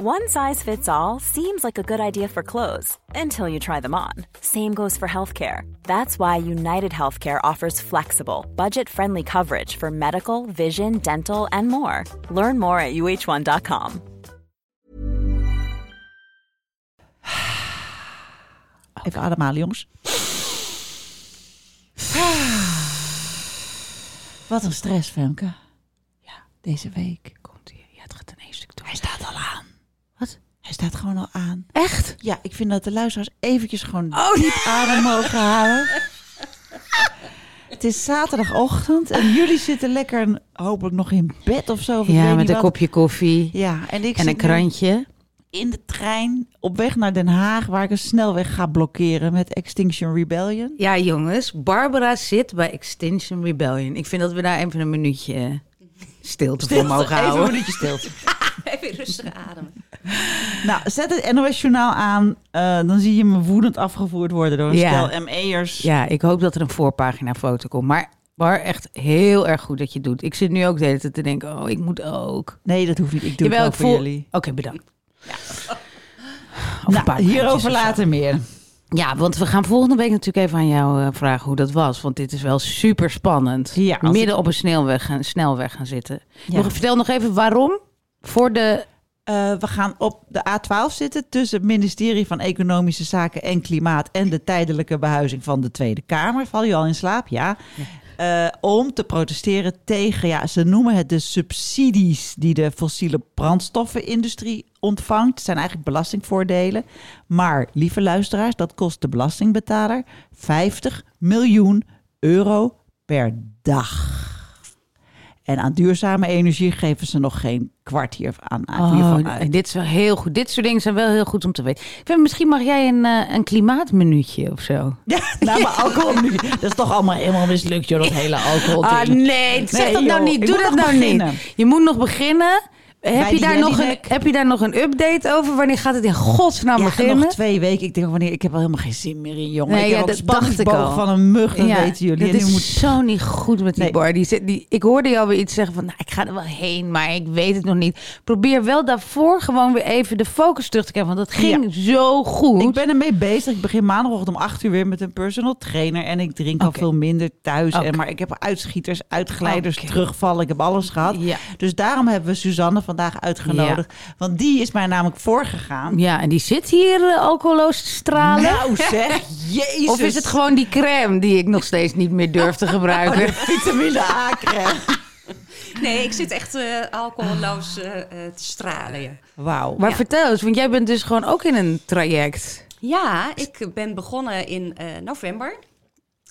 One size fits all seems like a good idea for clothes until you try them on. Same goes for healthcare. That's why United Healthcare offers flexible, budget friendly coverage for medical, vision, dental, and more. Learn more at uh1.com. Even ademhalen, jongens. Wat een stress, Femke. Ja, deze week. Komt hier. Ja, het gaat een stuk door. Hij staat al aan. Hij staat gewoon al aan. Echt? Ja, ik vind dat de luisteraars eventjes gewoon diep adem mogen halen. Het is zaterdagochtend en jullie zitten lekker hopelijk nog in bed of zo. of Ja, met een wat. kopje koffie Ja, en ik en een krantje. in de trein op weg naar Den Haag, waar ik een snelweg ga blokkeren met Extinction Rebellion. Ja, jongens. Barbara zit bij Extinction Rebellion. Ik vind dat we daar even een minuutje eh, stilte, voor mogen Even een houden. minuutje stilte. Even rustig ademen. nou, zet het NOS Journaal aan. eh, dan zie je me woedend afgevoerd worden door een Ja. stel ME'ers. Ja, ik hoop dat er een voorpagina foto komt. Maar Bar, echt heel erg goed dat je het doet. Ik zit nu ook de hele tijd te denken, oh, ik moet ook. Nee, dat hoeft niet. Ik doe Jawel, het wel voor voel... jullie. Oké, bedankt. Nou, hierover later meer. Ja, want we gaan volgende week natuurlijk even aan jou eh, vragen hoe dat was. Want dit is wel super spannend. Ja, Midden ik- op een snelweg gaan, snelweg gaan zitten. Ja. Nog, vertel nog even waarom. Voor de... Eh, we gaan op de A12 zitten tussen het ministerie van Economische Zaken en Klimaat en de tijdelijke behuizing van de Tweede Kamer. Val je al in slaap? Ja. Eh, om te protesteren tegen, ja, ze noemen het de subsidies die de fossiele brandstoffenindustrie ontvangt. Het zijn eigenlijk belastingvoordelen. Maar, lieve luisteraars, dat kost de belastingbetaler 50 miljoen euro per dag. En aan duurzame energie geven ze nog geen kwart hier aan, Oh, uit. dit is wel heel goed. Dit soort dingen zijn wel heel goed om te weten. Ik vind, misschien mag jij een, eh, een klimaatminuutje of zo. Ja, nou, maar alcohol nu. Dat is toch allemaal helemaal mislukt, joh, dat hele alcohol. Ah, nee, zeg Nee, dat nou niet. Doe dat nou beginnen. niet. Je moet nog beginnen. Heb je, daar nog een, heb je daar nog een update over? Wanneer gaat het in godsnaam Ja, beginnen? nog twee weken. Ik denk wanneer ik heb al helemaal geen zin meer in, jongen. Nee, ik ja, heb dat dacht ik al. van een mug, dat weten jullie. Nu is moet- zo niet goed met die Nee. bar. Die, ik hoorde jou weer iets zeggen van, nou, ik ga er wel heen, maar ik weet het nog niet. Probeer wel daarvoor gewoon weer even de focus terug te krijgen, want dat ging zo goed. Ik ben ermee bezig. Ik begin maandagochtend om acht uur weer met een personal trainer. En ik drink al veel minder thuis. En, maar ik heb uitschieters, uitglijders, terugvallen. Ik heb alles gehad. Ja. Dus daarom hebben we Suzanne vandaag uitgenodigd. Want die is mij namelijk voorgegaan. Ja, en die zit hier uh, alcoholoos te stralen. Nou zeg, jezus. of is het gewoon die crème die ik nog steeds niet meer durf te gebruiken? Oh, vitamine A crème? Nee, ik zit echt eh, alcoholloos eh, eh, te stralen. Ja. Wauw. Maar Ja. vertel eens, want jij bent dus gewoon ook in een traject. Ja, ik ben begonnen in eh, november.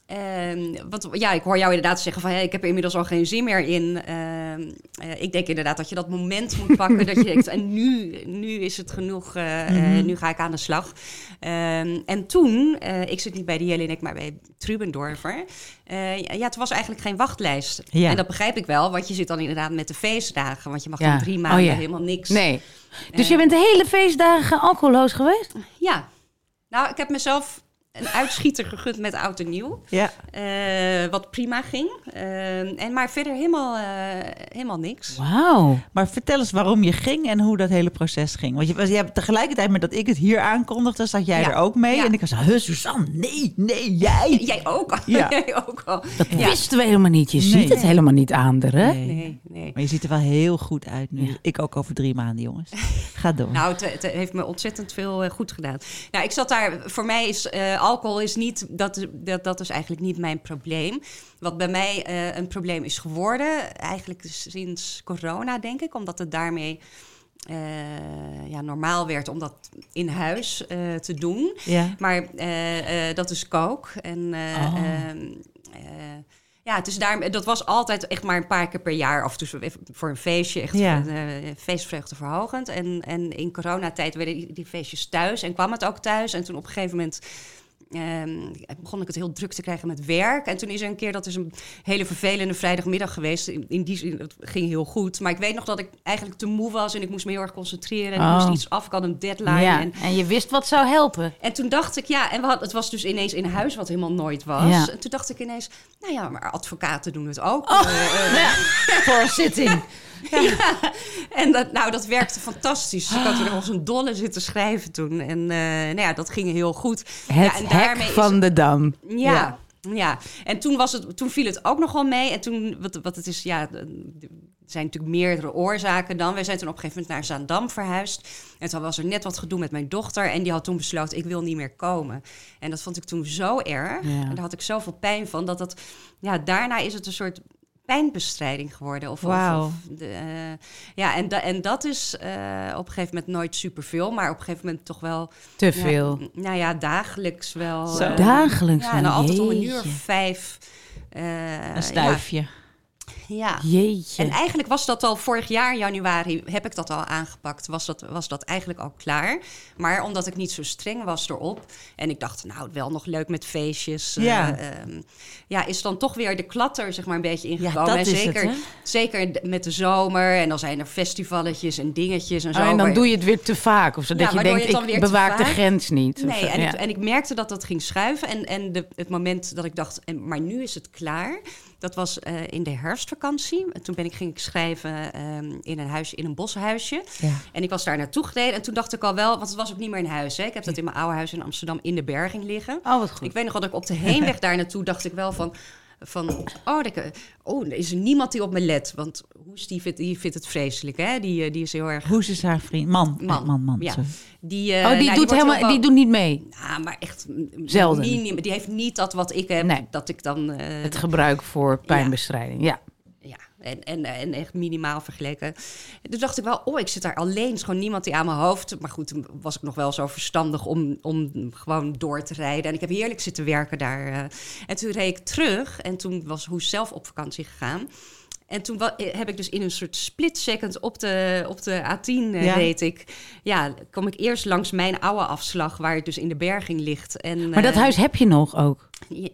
Ehm, want ja, ik hoor jou inderdaad zeggen van... Hey, ik heb er inmiddels al geen zin meer in. Ehm, eh, ik denk inderdaad dat je dat moment moet pakken. dat je denkt, en nu, nu is het genoeg. eh, eh, nu ga ik aan de slag. Ehm, en toen, ik zit niet bij de Jelinek, maar bij Trubendorfer. Ja, het was eigenlijk geen wachtlijst. Ja. En dat begrijp ik wel, want je zit dan inderdaad met de feestdagen. Want je mag Ja. dan drie Oh, maanden ja. helemaal niks. Nee. Dus je bent de hele feestdagen alcoholoos geweest? Ja. Nou, ik heb mezelf een uitschieter gegund met oud en nieuw. Ja. Eh, wat prima ging. Eh, en maar verder helemaal, eh, helemaal niks. Wauw. Maar vertel eens waarom je ging en hoe dat hele proces ging. Want je, was- je hebt tegelijkertijd met dat ik het hier aankondigde, zat jij Ja. er ook mee. Ja. En ik was, huh, Suzanne, nee, nee, jij. Jij ook? Ja. Jij ook al. Dat Ja. wisten we helemaal niet. Je Nee. ziet het helemaal niet aan er, hè? Nee, nee. Maar je ziet er wel heel goed uit nu. Ja. Ik ook over drie maanden, jongens. Ga door. Nou, het, het heeft me ontzettend veel goed gedaan. Nou, ik zat daar. Voor mij is eh, alcohol is niet dat, dat dat is eigenlijk niet mijn probleem. Wat bij mij eh, een probleem is geworden, eigenlijk sinds corona, denk ik, omdat het daarmee eh, ja, normaal werd om dat in huis eh, te doen. ja. Maar dat is kook. En Oh. ehm, eh, ja, het is daar, dat was altijd echt maar een paar keer per jaar. Of dus voor een feestje, echt Ja. feestvreugde verhogend. En, en in coronatijd werden die, die feestjes thuis en kwam het ook thuis. En toen op een gegeven moment ehm, begon ik het heel druk te krijgen met werk. En toen is er een keer, dat is een hele vervelende vrijdagmiddag geweest. In, in die zin, het ging heel goed. Maar ik weet nog dat ik eigenlijk te moe was en ik moest me heel erg concentreren. En ik Oh. moest iets af, ik had een deadline. Ja, En, en je wist wat zou helpen. en toen dacht ik, ja, en we hadden, het was dus ineens in huis, wat helemaal nooit was. Ja. En toen dacht ik ineens, nou ja, maar advocaten doen het ook. Oh. Eh, eh, Voor een zitting. Ja. En dat, nou, dat werkte fantastisch. Dus ik had er nog als een dolle zitten schrijven toen. En uh, nou ja, dat ging heel goed. Het ja, en van is, de dam. Ja. ja. Ja, en toen, was het, toen viel het ook nog wel mee. En toen, wat, wat het is, ja, er zijn natuurlijk meerdere oorzaken dan. Wij zijn toen op een gegeven moment naar Zaandam verhuisd. En toen was er net wat gedoe met mijn dochter. En die had toen besloten, ik wil niet meer komen. En dat vond ik toen zo erg. Ja. En daar had ik zoveel pijn van. Dat dat, ja, daarna is het een soort pijnbestrijding geworden. Of, wow. of de, uh, ja, en, da, en dat is uh, op een gegeven moment nooit superveel, maar op een gegeven moment toch wel... Te veel. Ja, nou ja, dagelijks wel. Zo. Uh, dagelijks Ja, en dan altijd om een uur of vijf. een stuifje. Ja. Ja. Jeetje. En eigenlijk was dat al vorig jaar, januari, heb ik dat al aangepakt. Was dat, was dat eigenlijk al klaar. Maar omdat ik niet zo streng was erop. En ik dacht, nou, wel nog leuk met feestjes. Ja, uh, um, ja is dan toch weer de klatter, zeg maar, een beetje ingekomen. Ja, en zeker, het, zeker met de zomer. En dan zijn er festivalletjes en dingetjes en zo. Oh, en dan doe je het weer te vaak. Of zodat ja, je denkt, je ik bewaak de grens niet. Nee, zo, en, ja. ik, en ik merkte dat dat ging schuiven. En, en de, het moment dat ik dacht, en, maar nu is het klaar. Dat was uh, in de herfstvakantie. En toen ben ik, ging ik schrijven um, in een huis, in een boshuisje. Ja. En ik was daar naartoe gereden. En toen dacht ik al wel, want het was ook niet meer een huis. Hè. Ik heb dat in mijn oude huis in Amsterdam in de berging liggen. Oh, wat goed. Ik weet nog dat ik op de heenweg daar naartoe dacht ik wel van... Van, oh, ik, oh, er is er niemand die op me let. Want Hoes, die vindt, die vindt het vreselijk, hè? Die, die is heel erg... Hoes is haar vriend. Man. Man, man, man. Ja. Die, uh, oh, die, nou, doet, die, helemaal, die doet niet mee? Nou, maar echt... Zelden. Minim, die heeft niet dat wat ik heb, Nee. dat ik dan... Uh, Het gebruik voor pijnbestrijding, ja. ja, en, en, echt minimaal vergeleken. Toen dacht ik wel, oh, ik zit daar alleen. is gewoon niemand die aan mijn hoofd... Maar goed, was ik nog wel zo verstandig om, om gewoon door te rijden. En ik heb heerlijk zitten werken daar. Uh. En toen reed ik terug. En toen was Hoes zelf op vakantie gegaan. En toen heb ik dus in een soort split second op de, op de A10 uh, Ja. reed ik. Ja, kom ik eerst langs mijn oude afslag, waar het dus in de berging ligt. En, Maar dat eh, huis heb je nog ook?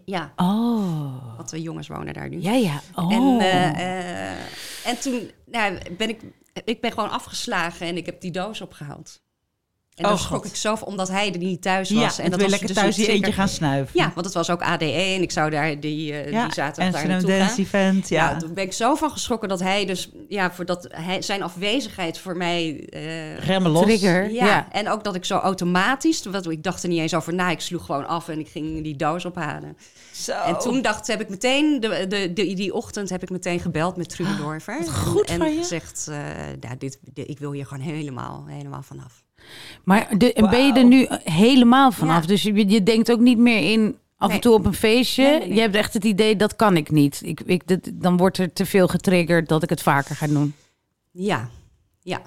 Ja, Oh. want de jongens wonen daar nu. Ja, ja. Oh. En, eh, eh, en toen nou, ben ik, ik ben gewoon afgeslagen en ik heb die doos opgehaald. En Oh, dan schrok God. ik zo van, omdat hij er niet thuis was. en en dat dat wil was lekker dus thuis een die eentje gaan snuiven. Ja, want het was ook ADE en ik zou daar die, uh, ja. die zaterdag daar en naartoe Dance gaan. event, ja. Ja, toen ben ik zo van geschrokken dat hij dus, ja, voordat hij, zijn afwezigheid voor mij. eh, Remmen los. Trigger. ja. Ja. en ook dat ik zo automatisch, wat, ik dacht er niet eens over na, ik sloeg gewoon af en ik ging die doos ophalen. Zo. En toen dacht, heb ik meteen, de, de, de, die ochtend heb ik meteen gebeld met Trude Dorver. wat goed en, van en je. gezegd, eh, ja, dit, dit- ik wil hier gewoon helemaal, helemaal vanaf. Maar de, en ben je er nu helemaal vanaf? Ja. Dus je, je denkt ook niet meer in af Nee. en toe op een feestje. Nee, nee, nee. Je hebt echt het idee, dat kan ik niet. Ik, ik, dat, dan wordt er te veel getriggerd dat ik het vaker ga doen. Ja, ja.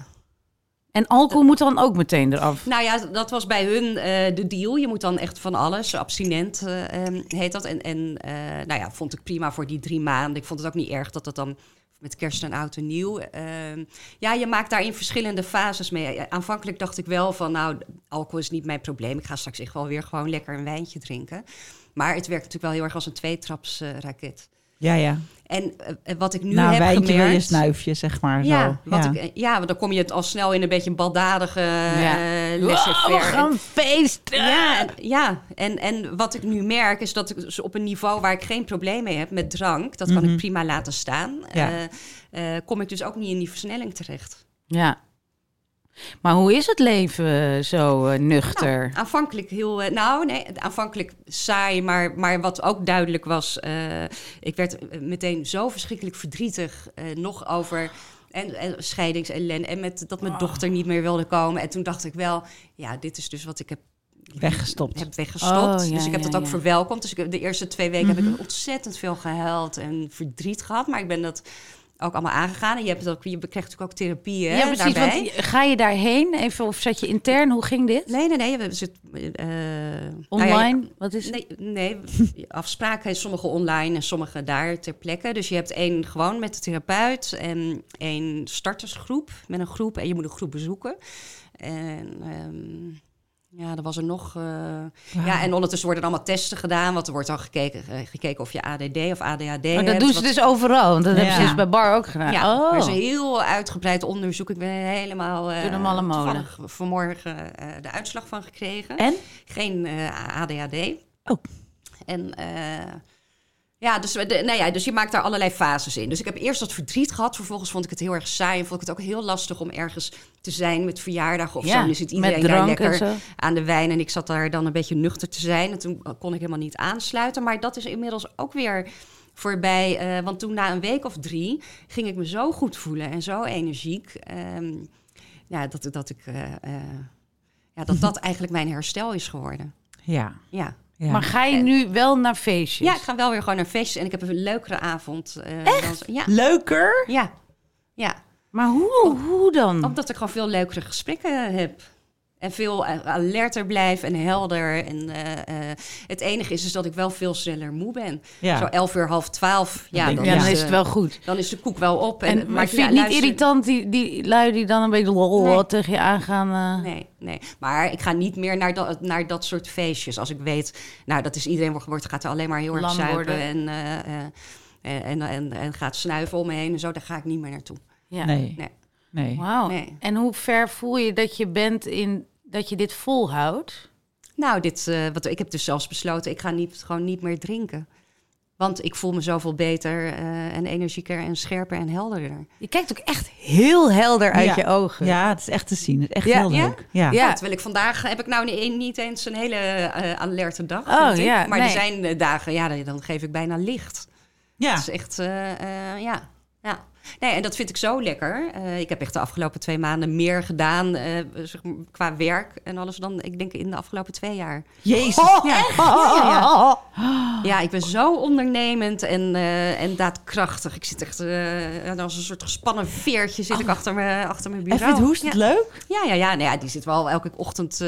En alcohol moet dan ook meteen eraf. Nou ja, dat was bij hun eh, de deal. Je moet dan echt van alles, abstinent eh, ehm, heet dat. En, en eh, nou ja, vond ik prima voor die drie maanden. Ik vond het ook niet erg dat dat dan met kerst en oud en nieuw. ehm, ja, je maakt daarin verschillende fases mee. Aanvankelijk dacht ik wel van, nou, alcohol is niet mijn probleem. Ik ga straks echt wel weer gewoon lekker een wijntje drinken. Maar het werkt natuurlijk wel heel erg als een tweetraps eh, raket. Ja, ja. En eh, wat ik nu heb wijntje wil je gemerkt... snuifje, zeg maar. Ja, zo. wat ja. Ik, ja, want dan kom je het al snel in een beetje een baldadige Ja. ja. Wow, we gaan feesten! Ja, en, ja. En, en wat ik nu merk is dat ik dus op een niveau waar ik geen probleem mee heb met drank, dat kan Mhm. ik prima laten staan, Ja. eh, eh, kom ik dus ook niet in die versnelling terecht. Ja. Maar hoe is het leven zo eh, nuchter? Nou, aanvankelijk heel, eh, nou nee, aanvankelijk saai, maar, maar wat ook duidelijk was, eh, ik werd eh, meteen zo verschrikkelijk verdrietig eh, nog over en, en scheidingsellende en met dat mijn Oh. dochter niet meer wilde komen. En toen dacht ik wel, ja, dit is dus wat ik heb Weggestopt. heb weggestopt. Oh, ja, dus ik heb ja, dat ook ja. verwelkomd. Dus ik, de eerste twee weken heb Mhm. ik ontzettend veel gehuild en verdriet gehad. Maar ik ben dat ook allemaal aangegaan. En je, hebt ook, je krijgt natuurlijk ook therapie hè, ja, precies. daarbij. Want ga je daarheen? Even, of zat je intern? Hoe ging dit? Nee, nee, nee. We zitten... eh, nou Online? ja, Wat is het? Nee, nee, afspraken, sommige online en sommige daar ter plekke. Dus je hebt één gewoon met de therapeut en één startersgroep met een groep. En je moet een groep bezoeken. En ehm, ja, er was er nog... eh, Ja, en ondertussen worden er allemaal testen gedaan. Want er wordt dan gekeken, eh, gekeken of je ADD of ADHD Maar dat hebt. doen ze wat- dus overal. Want dat hebben ze dus bij Bar ook gedaan. ja, oh. er is een heel uitgebreid onderzoek. Ik ben helemaal eh malle molen. toevallig vanmorgen eh, de uitslag van gekregen. En? Geen eh, ADHD. Oh. En eh, Ja, dus, de, nou ja, dus je maakt daar allerlei fases in. Dus ik heb eerst dat verdriet gehad. Vervolgens vond ik het heel erg saai. En vond ik het ook heel lastig om ergens te zijn met verjaardagen of zo. Dan zit iedereen daar en lekker aan de wijn. En ik zat daar dan een beetje nuchter te zijn. En toen kon ik helemaal niet aansluiten. Maar dat is inmiddels ook weer voorbij. eh, want toen na een week of drie ging ik me zo goed voelen en zo energiek. ehm, ja, dat, dat ik... eh, eh, ja, dat dat eigenlijk mijn herstel is geworden. Ja. Ja. Ja. Maar ga je nu wel naar feestjes? ja, ik ga wel weer gewoon naar feestjes. En ik heb een leukere avond. eh, dan- ja. Leuker? Ja. Ja. Maar hoe, hoe dan? Omdat ik gewoon veel leukere gesprekken heb. En veel eh, alerter blijf en helder. En eh, eh, het enige is, is dat ik wel veel sneller moe ben. Ja. Zo elf uur, half twaalf. Ja, dan, ik, ja, dan is, is het wel goed. dan is de koek wel op. En, En, maar ik- vind je ja, het niet luister- irritant, die, die lui die dan een beetje lol Nee. tegen je aangaan? eh? Nee, nee. Maar ik ga niet meer naar dat, naar dat soort feestjes. Als ik weet, nou, dat is iedereen wordt, gaat er alleen maar heel erg zuipen. worden. En, eh, eh, en, en, en, en gaat snuiven om me heen en zo. Daar ga ik niet meer naartoe. Ja. Nee. Nee. Nee. Wauw. Nee. En hoe ver voel je dat je bent in dat je dit volhoudt? Nou, dit, eh, wat, ik heb dus zelfs besloten, ik ga niet, gewoon niet meer drinken. Want ik voel me zoveel beter eh, en energieker en scherper en helderder. Je kijkt ook echt heel helder uit Ja. je ogen. Ja, het is echt te zien. Het is echt Ja. heel leuk. Ja. Ja. Ja, terwijl ik vandaag heb ik nou niet, niet eens een hele eh, alerte dag. Oh, ja, maar nee. er zijn dagen, ja, dan- dan geef ik bijna licht. Ja. Dat is echt, eh, eh, ja. ja. Nee, en dat vind ik zo lekker. Eh, ik heb echt de afgelopen twee maanden meer gedaan eh, zeg maar, qua werk en alles dan, ik denk, in de afgelopen twee jaar. Jezus. Oh, Ja. echt? Ja, Ja, ik ben zo ondernemend en, eh, en daadkrachtig. Ik zit echt als een soort gespannen veertje zit ik achter, me, achter mijn En bureau. vindt Hoest het leuk? Ja, ja, ja, nou ja, die zit wel elke ochtend...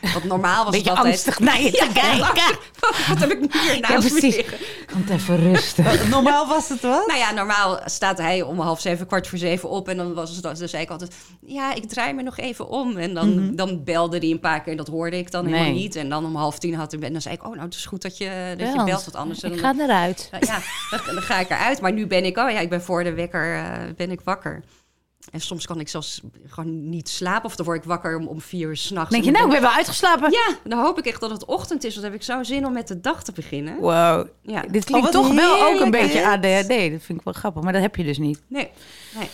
wat normaal was Beetje het altijd... angstig naar je te kijken. Wat heb ik nu hier Ja, naast me liggen? Komt even rustig. Normaal was het wat? Nou ja, normaal staat hij om half zeven, kwart voor zeven op. En dan, was het, dan zei ik altijd, ja, ik draai me nog even om. En dan, dan belde hij een paar keer en dat hoorde ik dan helemaal niet. En dan om half tien had ik... En dan zei ik, oh, nou, het is goed dat je, dat je belt, wat anders... Ik dan, ga eruit. Nou ja, dan, dan ga ik eruit. Maar nu ben ik, oh ja, ik ben voor de wekker eh, ben ik wakker. En soms kan ik zelfs gewoon niet slapen. Of dan word ik wakker om, om vier uur s'nachts. denk je, nou, ik ben wel uitgeslapen. Ja, dan hoop ik echt dat het ochtend is. Want dan heb ik zo zin om met de dag te beginnen. Wow. Ja, Dit klinkt wat toch wel ook een beetje. ADHD. Dat vind ik wel grappig, maar dat heb je dus niet. nee, nee.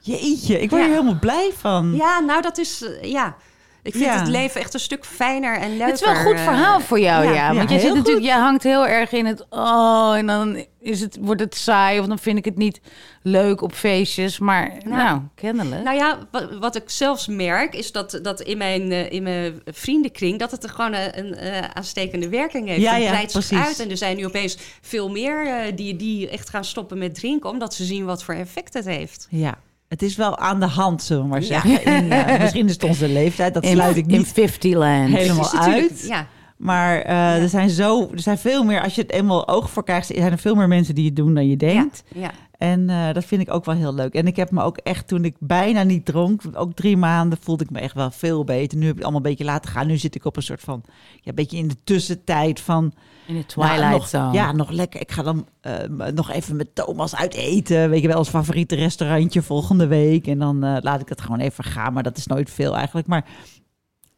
Jeetje, ik word Ja. hier helemaal blij van. Ja, nou dat is, eh, ja. Ik vind Ja. het leven echt een stuk fijner en leuker. Het is wel een goed eh, verhaal voor jou, ja. ja. Want Ja, jij zit heel natuurlijk, jij hangt heel erg in het. Oh, en dan is het, wordt het saai of dan vind ik het niet leuk op feestjes. Maar nou, kennelijk. Nou ja, wat, wat ik zelfs merk is dat, dat in, mijn, eh, in mijn vriendenkring... dat het er gewoon een, een eh, aanstekende werking heeft. Ja, Het ja, breidt zich precies. uit en er zijn nu opeens veel meer eh, die, die echt gaan stoppen met drinken... omdat ze zien wat voor effect het heeft. Ja. Het is wel aan de hand, zullen we maar zeggen. In, eh, misschien is het onze leeftijd, dat sluit ik in niet 50 land. helemaal uit. Ja, Maar eh, er zijn zo, er zijn veel meer, als je het eenmaal oog voor krijgt, zijn er veel meer mensen die het doen dan je denkt. ja. En eh, dat vind ik ook wel heel leuk. En ik heb me ook echt, toen ik bijna niet dronk, ook drie maanden, voelde ik me echt wel veel beter. Nu heb ik het allemaal een beetje laten gaan. Nu zit ik op een soort van, ja, een beetje in de tussentijd van... In de nou, Twilight nog, Zone. Ja, nog lekker. Ik ga dan eh, nog even met Thomas uit eten. Weet je wel, als favoriete restaurantje volgende week. En dan eh, laat ik het gewoon even gaan. Maar dat is nooit veel eigenlijk. Maar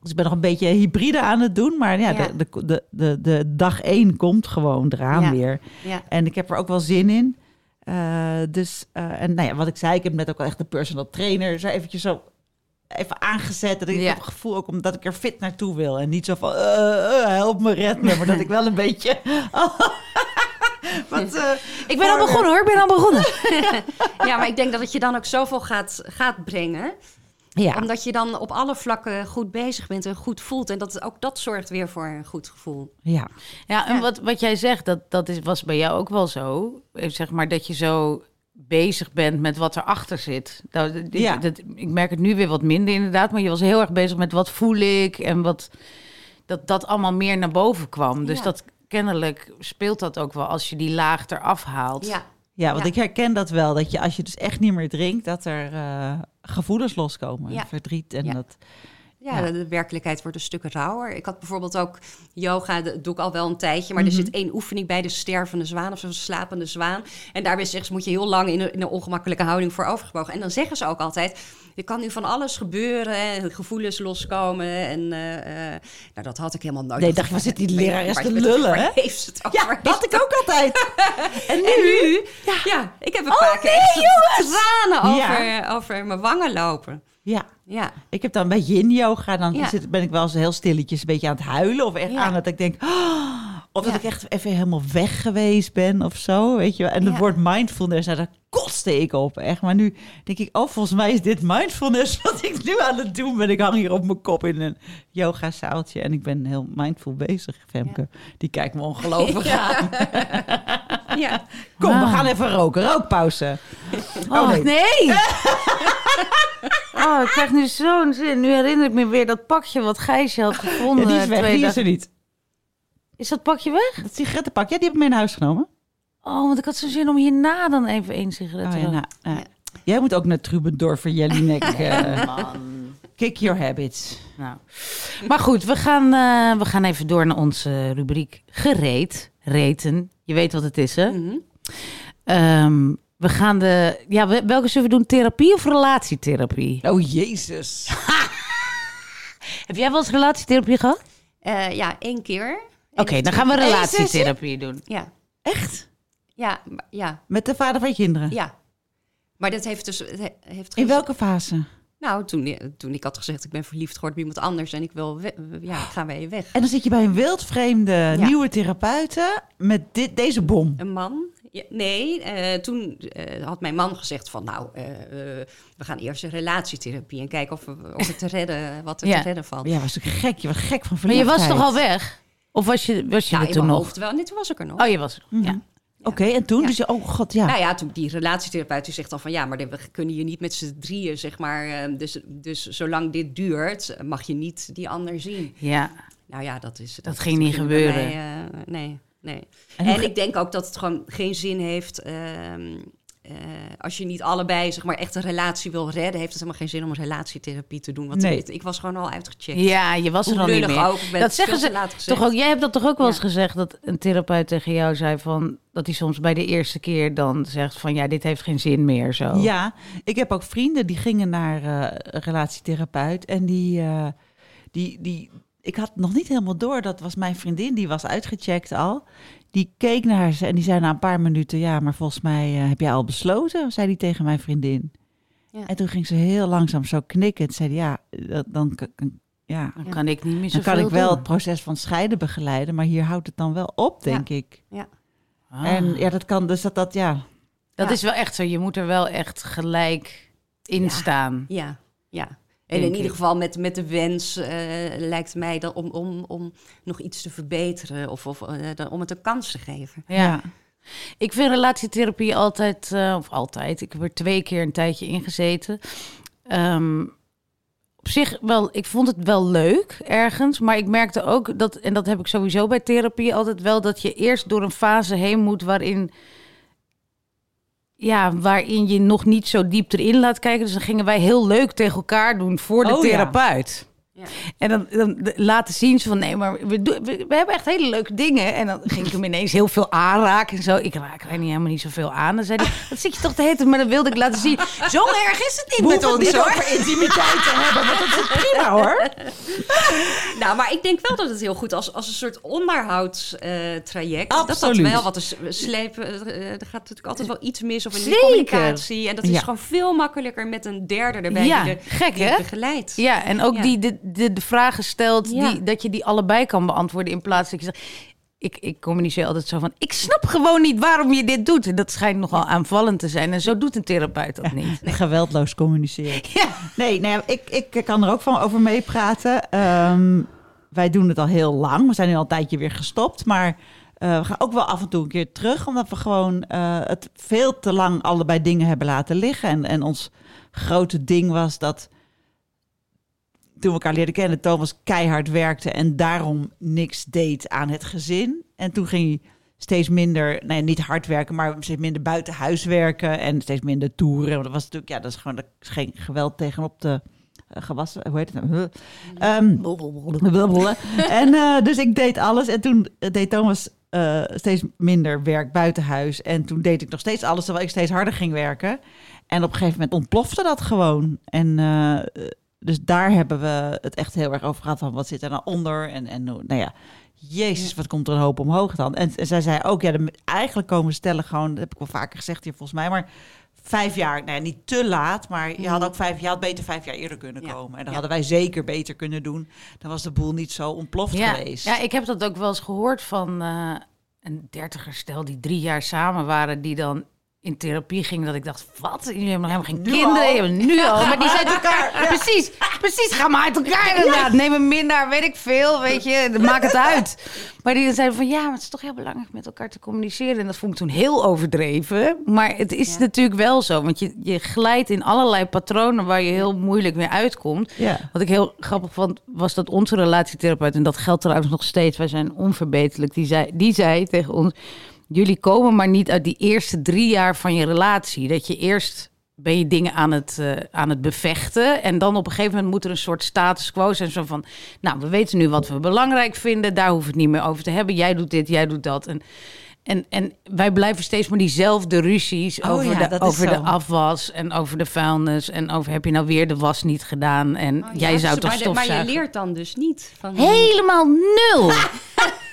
dus ik ben nog een beetje hybride aan het doen. Maar ja, Ja. De, de, de, de, de dag één komt gewoon eraan Ja. weer. ja. En ik heb er ook wel zin in. Eh, dus, eh, en nou ja, wat ik zei, ik heb net ook wel echt de personal trainer zo eventjes zo even aangezet. Dat ik Ja. heb het gevoel ook omdat ik er fit naartoe wil. En niet zo van, eh, help me, red me. Maar dat ik wel een beetje... Wat, Ik ben al begonnen hoor, ik ben al begonnen. ja, maar ik denk dat het je dan ook zoveel gaat, gaat brengen... ja. Omdat je dan op alle vlakken goed bezig bent en goed voelt. En dat, ook dat zorgt weer voor een goed gevoel. ja. Ja, en Ja. wat, wat jij zegt, dat, dat is, was bij jou ook wel zo. Eh, Zeg maar dat je zo bezig bent met wat erachter zit. Dat, dit- Ja. dat, ik merk het nu weer wat minder inderdaad, maar je was heel erg bezig met wat voel ik en wat dat dat allemaal meer naar boven kwam. Dus Ja. dat kennelijk speelt dat ook wel als je die laag eraf haalt. Ja, Ja, want Ja. ik herken dat wel. Dat je als je dus echt niet meer drinkt, dat er eh, gevoelens loskomen. Ja. Verdriet en Ja. dat. Ja, Ja. De, werkelijkheid wordt een stuk rauwer. Ik had bijvoorbeeld ook yoga, dat doe ik al wel een tijdje. Maar er Mhm. zit één oefening bij, de stervende zwaan of zo'n slapende zwaan. En daarbij zeggen ze, moet je heel lang in een, in een ongemakkelijke houding voor overgebogen. En dan zeggen ze ook altijd, er kan nu van alles gebeuren. En gevoelens loskomen. En eh, eh, nou, dat had ik helemaal nooit. Nee, dacht, waar zit die lerares te lullen, hè? heeft ze het over? Ja, dat heeft ik ook altijd. En en nu? Ja. ik heb een paar keer tranen over, over mijn wangen lopen. Ja, Ja, ik heb dan een beetje in yoga. Dan Ja. zit, ben ik wel eens heel stilletjes een beetje aan het huilen. Of echt Ja. aan dat ik denk... "Oh," of dat ik echt even helemaal weg geweest ben of zo. Weet je wel. En het woord mindfulness, nou, daar kostte ik op. Echt. Maar nu denk ik, oh, volgens mij is dit mindfulness wat ik nu aan het doen ben. Ik hang hier op mijn kop in een yoga zaaltje. En ik ben heel mindful bezig, Femke. Die kijkt me ongelovig aan. Ja. Kom, we gaan even roken. Rookpauze. Oh, nee. nee! oh, ik krijg nu zo'n zin. Nu herinner ik me weer dat pakje wat Gijsje had Ja, gevonden. die is weg, die is er niet. Is dat pakje weg? Dat sigarettenpak, ja, die heb ik mee naar huis genomen. Oh, want ik had zo'n zin om hierna dan even één sigaret Oh, te ja, roken. nou, nou, Jij moet ook naar Trubendorfer, Jelinek. eh Man. kick your habits. Nou. Maar goed, we gaan, eh, we gaan even door naar onze rubriek gereed. Reten. Je weet wat het is, hè? Mhm. Ehm, we gaan de... Ja, we- welke zullen we doen? Therapie of relatietherapie? Oh, jezus. Heb jij wel eens relatietherapie gehad? Eh, ja, één keer. Oké, dan gaan we relatietherapie doen. Ja, Echt? ja, ja, Met de vader van je kinderen? ja. Maar dat heeft dus... het heeft In gez- welke fase? Nou, toen, toen ik had gezegd, ik ben verliefd geworden op iemand anders... en ik wil... we- ja, ik ga bij je weg. En dan zit je bij een wildvreemde nieuwe therapeuten met dit, deze bom. Een man? Ja, nee, eh, toen eh, had mijn man gezegd van... nou, eh, eh, we gaan eerst een relatietherapie... en kijken of, we, of het te redden, wat er Ja. te redden valt. Ja, was natuurlijk gek. Je was gek van Maar je verliefdheid. was toch al weg? Of was je, was je Ja, er in toen mijn nog? hoofd wel. Nee, toen was ik er nog. Oh, je was er. Mhm. Ja. Oké, en toen? Ja. Dus je, oh god, ja. Nou ja, toen die relatietherapeut die zegt dan van ja, maar we kunnen je niet met z'n drieën, zeg maar. eh, Dus, dus zolang dit duurt, mag je niet die ander zien. ja. Nou ja, dat is. Dat ging niet ging bij gebeuren. mij, eh, nee, nee. En ik denk ook dat het gewoon geen zin heeft. ehm, eh, als je niet allebei zeg maar echt een relatie wil redden, heeft het helemaal geen zin om een relatietherapie te doen. Want Nee. ik, ik was gewoon al uitgecheckt. Ja, je was er al niet meer. ook. Dat zeggen ze toch ook. Jij hebt dat toch ook wel eens Ja. gezegd dat een therapeut tegen jou zei van dat hij soms bij de eerste keer dan zegt van ja, dit heeft geen zin meer zo. Ja, ik heb ook vrienden die gingen naar eh, een relatietherapeut. En die, eh, die, die, ik had nog niet helemaal door. Dat was mijn vriendin, die was uitgecheckt al. Die keek naar ze en die zei na een paar minuten... ja, maar volgens mij eh, heb jij al besloten, zei die tegen mijn vriendin. Ja. En toen ging ze heel langzaam zo knikken. En zei die, ja, dat, dan, ja, Dan kan ik niet meer dan kan ik wel doen. het proces van scheiden begeleiden. Maar hier houdt het dan wel op, denk ik. Ah. En ja, dat kan dus dat, dat ja... dat Ja. is wel echt zo. Je moet er wel echt gelijk in Ja. staan. Ja, ja. En in ieder geval met, met de wens eh, lijkt mij dat om, om, om nog iets te verbeteren of, of eh, dan- om het een kans te geven. Ja. Ik vind relatietherapie altijd, eh, of altijd, ik heb er twee keer een tijdje in gezeten. Ehm, op zich wel, ik vond het wel leuk ergens, maar ik merkte ook dat, en dat heb ik sowieso bij therapie altijd wel, dat je eerst door een fase heen moet waarin, ja, waarin je nog niet zo diep erin laat kijken. Dus dan gingen wij heel leuk tegen elkaar doen voor de Oh therapeut. Ja. En dan, dan laten zien ze van nee, maar we, doen- we, we hebben echt hele leuke dingen. En dan ging ik hem ineens heel veel aanraken en zo. Ik raak er niet helemaal niet zoveel aan. Dan zei hij, dat zit je toch te heten, maar dat wilde ik laten zien. Zo erg is het niet We met ons niet hoor. over intimiteit te hebben, want dat is prima hoor. Nou, maar ik denk wel dat het heel goed als, als een soort onderhoudstraject. dat dat Absoluut. wel wat is slepen. eh, er gaat natuurlijk altijd wel iets mis of in de Zeker. communicatie. En dat is Ja. gewoon veel makkelijker met een derde erbij Ja, die, de, gek, die hè? het begeleidt. Ja, en ook Ja. die de, de, de vragen stelt, Ja. die, dat je die allebei kan beantwoorden in plaats dat je zegt... Ik, ik communiceer altijd zo van, ik snap gewoon niet waarom je dit doet. En dat schijnt nogal aanvallend te zijn. En zo doet een therapeut dat niet. Geweldloos communiceren. Ja. Nee, nou ja, ik, ik kan er ook van over meepraten. Ehm, wij doen het al heel lang. We zijn nu al een tijdje weer gestopt. Maar eh, we gaan ook wel af en toe een keer terug. Omdat we gewoon eh, het veel te lang allebei dingen hebben laten liggen. En, en ons grote ding was dat toen we elkaar leerden kennen, Thomas keihard werkte en daarom niks deed aan het gezin. En toen ging hij steeds minder, nee, niet hard werken, maar steeds minder buiten huis werken en steem minder toeren. Want dat was natuurlijk, ja, dat is gewoon dat is geen geweld tegenop te eh, gewassen, hoe heet het nou? Ehm, en eh, dus ik deed alles. En toen deed Thomas eh, steeds minder werk buiten huis. En toen deed ik nog steeds alles terwijl ik steeds harder ging werken. En op een gegeven moment ontplofte dat gewoon. En dus daar hebben we het echt heel erg over gehad van wat zit er nou onder. En, en nou ja, jezus, wat komt er een hoop omhoog dan. En, en zij zei ook, ja, de, eigenlijk komen stellen gewoon, dat heb ik wel vaker gezegd hier volgens mij, maar vijf jaar, nou ja, niet te laat, maar je had ook vijf, je had beter vijf jaar eerder kunnen Ja. komen. En dan Ja. hadden wij zeker beter kunnen doen. Dan was de boel niet zo ontploft ja, geweest. ja, ik heb dat ook wel eens gehoord van eh, een dertiger stel die drie jaar samen waren, die dan in therapie ging. Dat ik dacht, wat? Jullie hebben nog helemaal geen Nu kinderen. al? Nu al. Maar die zijn uit elkaar. Precies, precies. Ga maar uit elkaar inderdaad. Neem een minnaar, weet ik veel. Weet je, maak het uit. Maar die zeiden van ja, maar het is toch heel belangrijk met elkaar te communiceren. En dat vond ik toen heel overdreven. Maar het is Ja. natuurlijk wel zo. Want je, je glijdt in allerlei patronen waar je heel moeilijk mee uitkomt. Ja. Wat ik heel grappig vond, was dat onze relatietherapeut, en dat geldt trouwens nog steeds, wij zijn onverbeterlijk, die zei, die zei tegen ons, jullie komen maar niet uit die eerste drie jaar van je relatie. Dat je eerst ben je dingen aan het, eh, aan het bevechten en dan op een gegeven moment moet er een soort status quo zijn, zo van, nou, we weten nu wat we belangrijk vinden, daar hoeven we het niet meer over te hebben. Jij doet dit, jij doet dat. En, en, en wij blijven steeds maar diezelfde ruzies Oh over, ja, de, over de afwas en over de vuilnis en over heb je nou weer de was niet gedaan en Oh, jij ja, zou dus- toch maar, maar je leert dan dus niet van... Helemaal nul.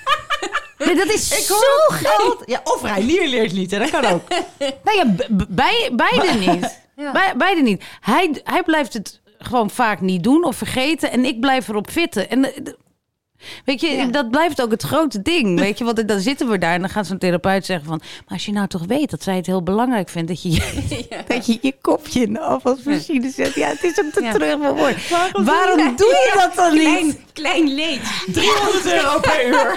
nee, dat is Ik zo geld. Ja, of hij leert, niet. Hè? Dat kan ook. Nou ja, bij, beide niet. Ja. Bij, beide niet. Hij, hij blijft het gewoon vaak niet doen of vergeten en ik blijf erop vitten. En de- Weet je, Ja. dat blijft ook het grote ding. Weet je, want dan zitten we daar en dan gaat zo'n therapeut zeggen van... maar als je nou toch weet dat zij het heel belangrijk vindt... dat je je, dat je, je kopje in de afwasmachine zet. Ja, het is ook te Ja. terug voor woord. Waarom, doe je dat dan niet? Klein, klein leed. 300 euro per uur.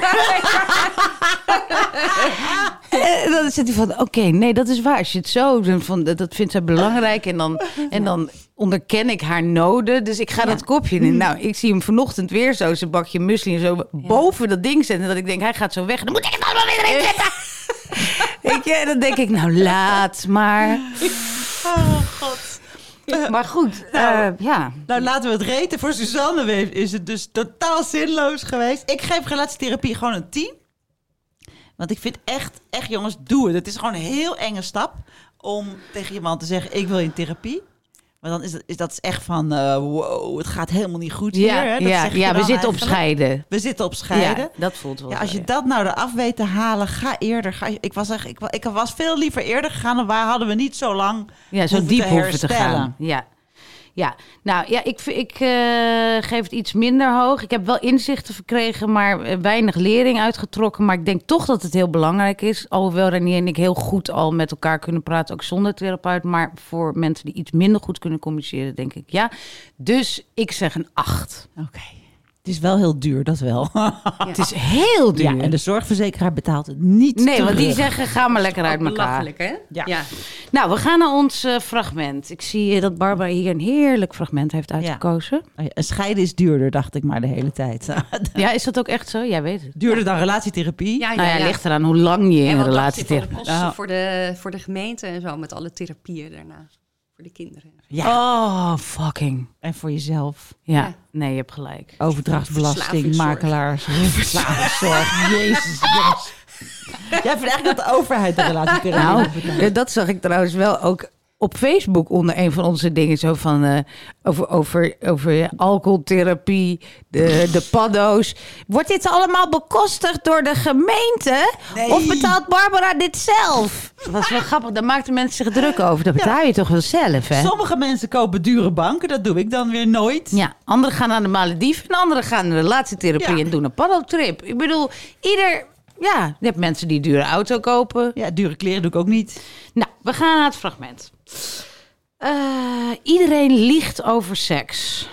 En dan zit hij van, oké, nee, dat is waar. Als je het zo van, dat, vindt zij belangrijk. En dan, en dan onderken ik haar noden. Dus ik ga dat kopje in. Nou, ik zie hem vanochtend weer zo, zijn bakje muesli en zo boven dat ding zetten. En dat ik denk, hij gaat zo weg. Dan moet ik het allemaal weer erin zetten. Weet je, en dan denk ik, nou, laat maar. Oh, god. Maar goed, eh, ja. Nou, laten we het reten. Voor Suzanne is het dus totaal zinloos geweest. Ik geef relatietherapie gewoon een 10. Want ik vind echt, echt jongens, doe het. Het is gewoon een heel enge stap om tegen je man te zeggen, ik wil in therapie. Maar dan is dat, is dat echt van, eh, wow, het gaat helemaal niet goed hier. Ja, hè? Dat ja, zeg ja we zitten op scheiden. We zitten op scheiden. Ja, dat voelt wel Ja, als je dat nou eraf weet te halen, ga eerder. Ga, ik, was echt, ik, ik was veel liever eerder gegaan. Dan waar hadden we niet zo lang Ja, zo hoeven diep te hoeven te gaan. Ja. Ja, nou ja, ik, ik eh, geef het iets minder hoog. Ik heb wel inzichten verkregen, maar eh, weinig lering uitgetrokken. Maar ik denk toch dat het heel belangrijk is. Alhoewel Renier en ik heel goed al met elkaar kunnen praten, ook zonder therapeut. Maar voor mensen die iets minder goed kunnen communiceren, denk ik ja. Dus ik zeg een 8. Oké. Het is wel heel duur, dat wel. Het is heel duur. Ja, en de zorgverzekeraar betaalt het niet nee, want die zeggen, ga maar lekker uit elkaar. Belachelijk, hè? Ja. Nou, we gaan naar ons eh, fragment. Ik zie eh, dat Barbara hier een heerlijk fragment heeft uitgekozen. Oh ja, Een scheiden is duurder, dacht ik maar de hele tijd. Ja, is dat ook echt zo? Jij weet het. duurder dan relatietherapie. Ja, nou ja, ligt eraan hoe lang je in En een wat dacht relatie je van de tegen. kosten Nou. voor, de, voor de gemeente en zo, met alle therapieën daarna. Voor de kinderen. Ja. Oh, fucking. En voor jezelf. Ja, Ja. nee, je hebt gelijk. Overdrachtsbelasting, Verslavingszorg. makelaars, verslavingszorg. Jezus. Jij vindt eigenlijk dat de overheid de relatietherapie Nou, eh, dat zag ik trouwens wel ook op Facebook onder een van onze dingen. Zo van eh, over, over, over alcoholtherapie, de, de paddo's. Wordt dit allemaal bekostigd door de gemeente? Nee. Of betaalt Barbara dit zelf? Dat was wel grappig. Daar maakten mensen zich druk over. Dat betaal je toch wel zelf, hè? Sommige mensen kopen dure banken, dat doe ik dan weer nooit. Ja, anderen gaan naar de Malediven en anderen gaan naar relatietherapie Ja. en doen een paddeltrip. Ik bedoel, ieder... Ja, je hebt mensen die dure auto kopen. Ja, dure kleren doe ik ook niet. Nou, we gaan naar het fragment. Eh, iedereen liegt over seks.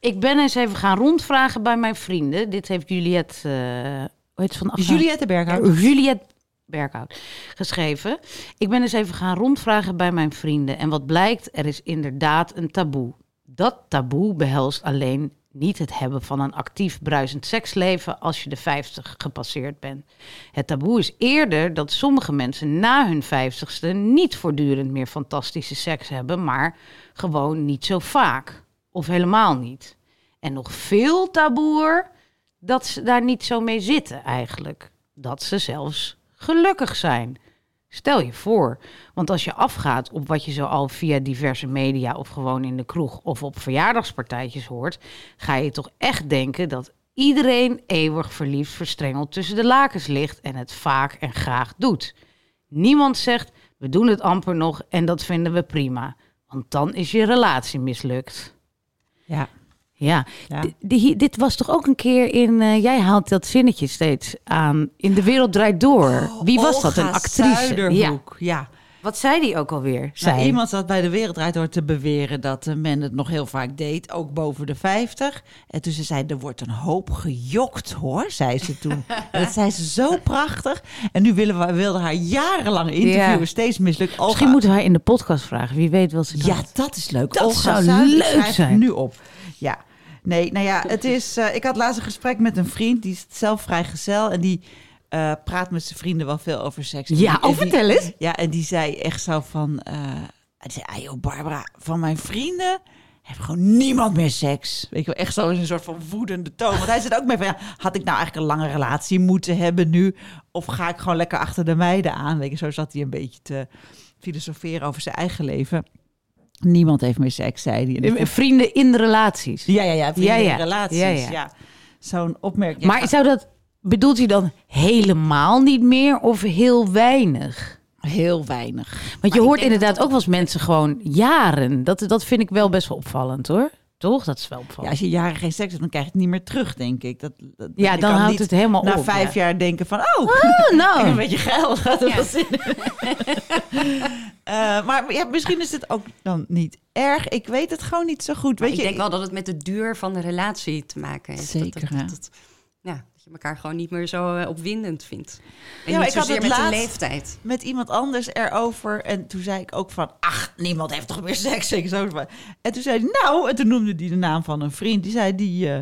Ik ben eens even gaan rondvragen bij mijn vrienden. Dit heeft Juliette... eh hoe heet van? Juliette Berghout. Juliette Berghout geschreven. Ik ben eens even gaan rondvragen bij mijn vrienden. En wat blijkt, er is inderdaad een taboe. Dat taboe behelst alleen niet het hebben van een actief bruisend seksleven als je de 50 gepasseerd bent. Het taboe is eerder dat sommige mensen na hun 50ste niet voortdurend meer fantastische seks hebben, maar gewoon niet zo vaak. of helemaal niet. En nog veel taboer dat ze daar niet zo mee zitten eigenlijk. Dat ze zelfs gelukkig zijn. Stel je voor, want als je afgaat op wat je zo al via diverse media of gewoon in de kroeg of op verjaardagspartijtjes hoort, ga je toch echt denken dat iedereen eeuwig verliefd verstrengeld tussen de lakens ligt en het vaak en graag doet. Niemand zegt, we doen het amper nog en dat vinden we prima, want dan is je relatie mislukt. Ja. Ja, Ja. D- die- dit was toch ook een keer in. eh, jij haalt dat zinnetje steeds aan. In de wereld draait door. Wie was dat? Een actrice. Ja. Zuiderhoek, ja. Wat zei die ook alweer? Nou, Zij. iemand zat bij de Wereldrijd door te beweren dat eh, men het nog heel vaak deed, ook boven de 50. En toen ze zei, er wordt een hoop gejokt hoor, zei ze toen. en dat zei ze zo prachtig. En nu willen we wilden haar jarenlang interviewen, Ja. steeds mislukt. Olga- Misschien moeten we haar in de podcast vragen. Wie weet wat ze. Ja, dat is leuk. Dat Olga zou leuk zijn. nu op. Ja. Nee, nou ja, het is. eh, ik had laatst een gesprek met een vriend, die is zelf vrijgezel en die eh, praat met zijn vrienden wel veel over seks. Ja, oh, vertel eens. Ja, en die zei echt zo van. die zei, ah, joh, Barbara, van mijn vrienden heeft gewoon niemand meer seks. Weet je wel, echt zo in een soort van woedende toon. Want hij zit ook mee van, ja, had ik nou eigenlijk een lange relatie moeten hebben nu? Of ga ik gewoon lekker achter de meiden aan? Weet je, zo zat hij een beetje te filosoferen over zijn eigen leven. Niemand heeft meer seks, zei hij. Eh, vond- Vrienden in relaties. Ja, ja, ja, vrienden Ja, ja. in relaties. Ja, Ja. Zo'n opmerking. maar zou dat. Bedoelt hij dan helemaal niet meer of heel weinig? heel weinig. Want je hoort inderdaad ook wel eens mensen gewoon jaren. Dat, dat vind ik wel best wel opvallend hoor. Toch? Dat is wel Ja, opvallend. als je jaren geen seks hebt, dan krijg je het niet meer terug, denk ik. Dat, dat, Ja, dan houdt het helemaal Na op, vijf ja. jaar denken van, oh, Oh, ik heb een nou. beetje geld. Gaat er Ja. wel zin in. Eh, maar ja, misschien is het ook dan niet erg. Ik weet het gewoon niet zo goed. Weet ik je, denk wel dat het met de duur van de relatie te maken heeft. Zeker, Dat, hè? dat, dat, ja, dat je elkaar gewoon niet meer zo eh, opwindend vindt. En Ja, niet ik had het met de laatst- leeftijd. met iemand anders erover. En toen zei ik ook van, ach, niemand heeft toch meer seks. Ik zo. En toen zei hij, nou, en toen noemde hij de naam van een vriend. Die zei, die, eh,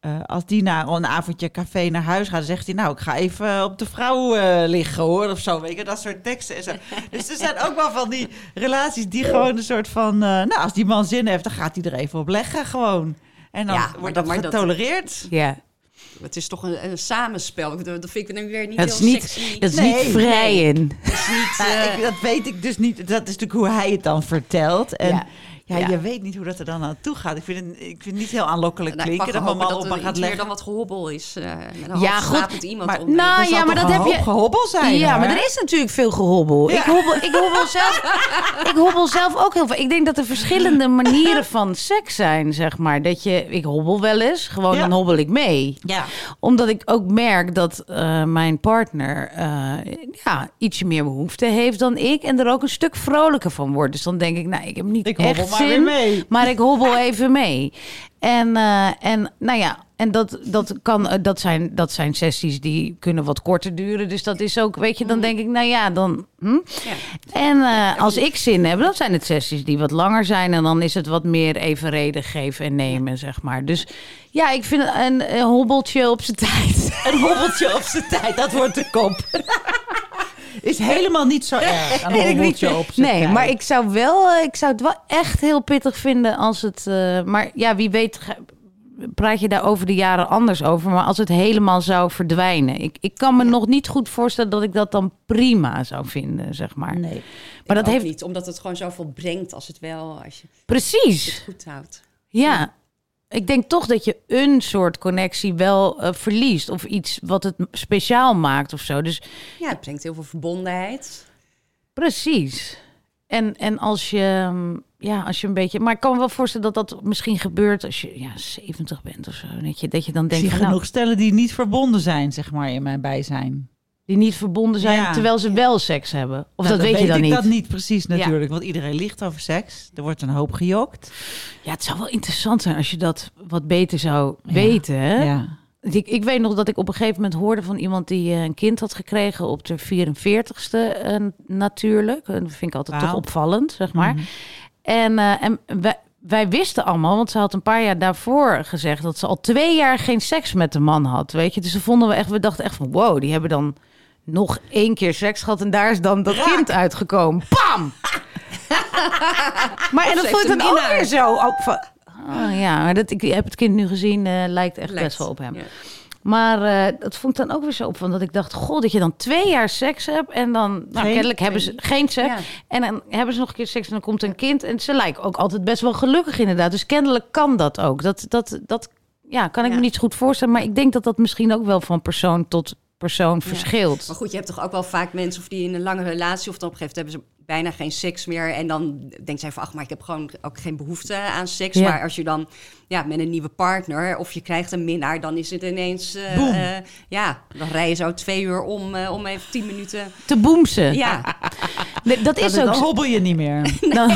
eh, als die na een avondje café naar huis gaat, dan zegt hij, nou, ik ga even op de vrouw liggen hoor, of zo. Weet je, dat soort teksten en zo. dus er zijn ook wel van die relaties die gewoon een soort van, nou, als die man zin heeft, dan gaat hij er even op leggen gewoon. En dan Ja, wordt dat- maar dat- getolereerd. Ja, Het is toch een, een samenspel. Dat vind ik dan weer niet dat is heel niet, sexy. dat is Nee, niet. Dat is niet... Nou, eh, ik, dat weet ik dus niet. Dat is natuurlijk hoe hij het dan vertelt. En Ja. Ja, Ja. je weet niet hoe dat er dan aan toe gaat. Ik vind het, ik vind het niet heel aanlokkelijk nou, ik klinken. Dat mama dat op gaat leggen. dan wat gehobbel is. eh met een Ja, goed, slapend iemand maar- om. Nou ja, maar dat heb je. gehobbel zijn. Ja, maar er is natuurlijk veel gehobbel. Ik, hobbel, ik, hobbel zelf, ik hobbel zelf ook heel veel. Ik denk dat er verschillende manieren van seks zijn, zeg maar. Dat je, ik hobbel wel eens, gewoon Ja. dan hobbel ik mee. Ja. Omdat ik ook merk dat eh, mijn partner eh, ja, ietsje meer behoefte heeft dan ik. En er ook een stuk vrolijker van wordt. Dus dan denk ik, nou, ik heb niet Ik echt hobbel maar zin. Maar ik hobbel even mee. En, eh, en nou ja, en dat, dat, kan, eh, dat, zijn, dat zijn sessies die kunnen wat korter duren. Dus dat is ook, weet je, dan denk ik, nou ja, dan. Hm? Ja. En eh, als ik zin heb, dan zijn het sessies die wat langer zijn. En dan is het wat meer evenredig geven en nemen, zeg maar. Dus ja, ik vind een, een hobbeltje op zijn tijd. Een hobbeltje op zijn tijd, dat wordt de kop. is helemaal niet zo erg. Een niet. op Nee, maar ik zou, wel, eh, ik zou het wel echt heel pittig vinden als het. eh, maar ja, wie weet. Praat je daar over de jaren anders over, maar als het helemaal zou verdwijnen. Ik, ik kan me nog niet goed voorstellen dat ik dat dan prima zou vinden, zeg maar. Nee. maar dat ook heeft. niet, omdat het gewoon zoveel brengt als het wel, als je Precies. het goed houdt. Ja. Ik denk toch dat je een soort connectie wel eh, verliest. Of iets wat het speciaal maakt of zo. Dus Ja, het brengt heel veel verbondenheid. Precies. En, en als je, mm, ja, als je een beetje. Maar ik kan me wel voorstellen dat dat misschien gebeurt als je ja, 70 bent of zo. Dat je, dat je dan Ik denkt zie van, nou, genoeg stellen die niet verbonden zijn, zeg maar, in mijn bijzijn. Die niet verbonden zijn Ja. terwijl ze wel seks hebben. Of Nou, dat weet je dan ik niet. dat niet precies natuurlijk, want iedereen ligt over seks. Er wordt een hoop gejokt. Ja, het zou wel interessant zijn als je dat wat beter zou weten. Hè? Ja. Ik, ik weet nog dat ik op een gegeven moment hoorde van iemand die eh, een kind had gekregen op de 44ste eh, natuurlijk. En dat vind ik altijd toch opvallend, zeg maar. En, eh, en wij, wij wisten allemaal, want ze had een paar jaar daarvoor gezegd dat ze al twee jaar geen seks met de man had. Weet je, dus ze vonden we echt, we dachten echt van wow, die hebben dan nog één keer seks gehad en daar is dan dat kind uitgekomen. Pam! maar en dat vond ik dan ook weer zo. Ook van, Oh, ja, maar dat, ik heb het kind nu gezien, eh, lijkt echt Lijkt. best wel op hem. Ja. Maar eh, dat vond ik dan ook weer zo op, van dat ik dacht, goh, dat je dan twee jaar seks hebt en dan, nou, Geen- kennelijk hebben ze geen seks. Ja. En dan hebben ze nog een keer seks en dan komt een kind. En ze lijken ook altijd best wel gelukkig inderdaad. Dus kennelijk kan dat ook. Dat, dat, dat ja, kan ik Ja. me niet zo goed voorstellen. Maar ik denk dat dat misschien ook wel van persoon tot persoon verschilt. Maar goed, je hebt toch ook wel vaak mensen of die in een lange relatie of dan op een gegeven moment hebben ze bijna geen seks meer en dan denkt zij van ach, maar ik heb gewoon ook geen behoefte aan seks. Ja. Maar als je dan ja met een nieuwe partner of je krijgt een minnaar, dan is het ineens eh, eh, ja, dan rij je zo twee uur om eh, om even tien minuten. Te boemsen. Ja, Nee, Dat is dan, ook dan hobbel je niet meer. Dan...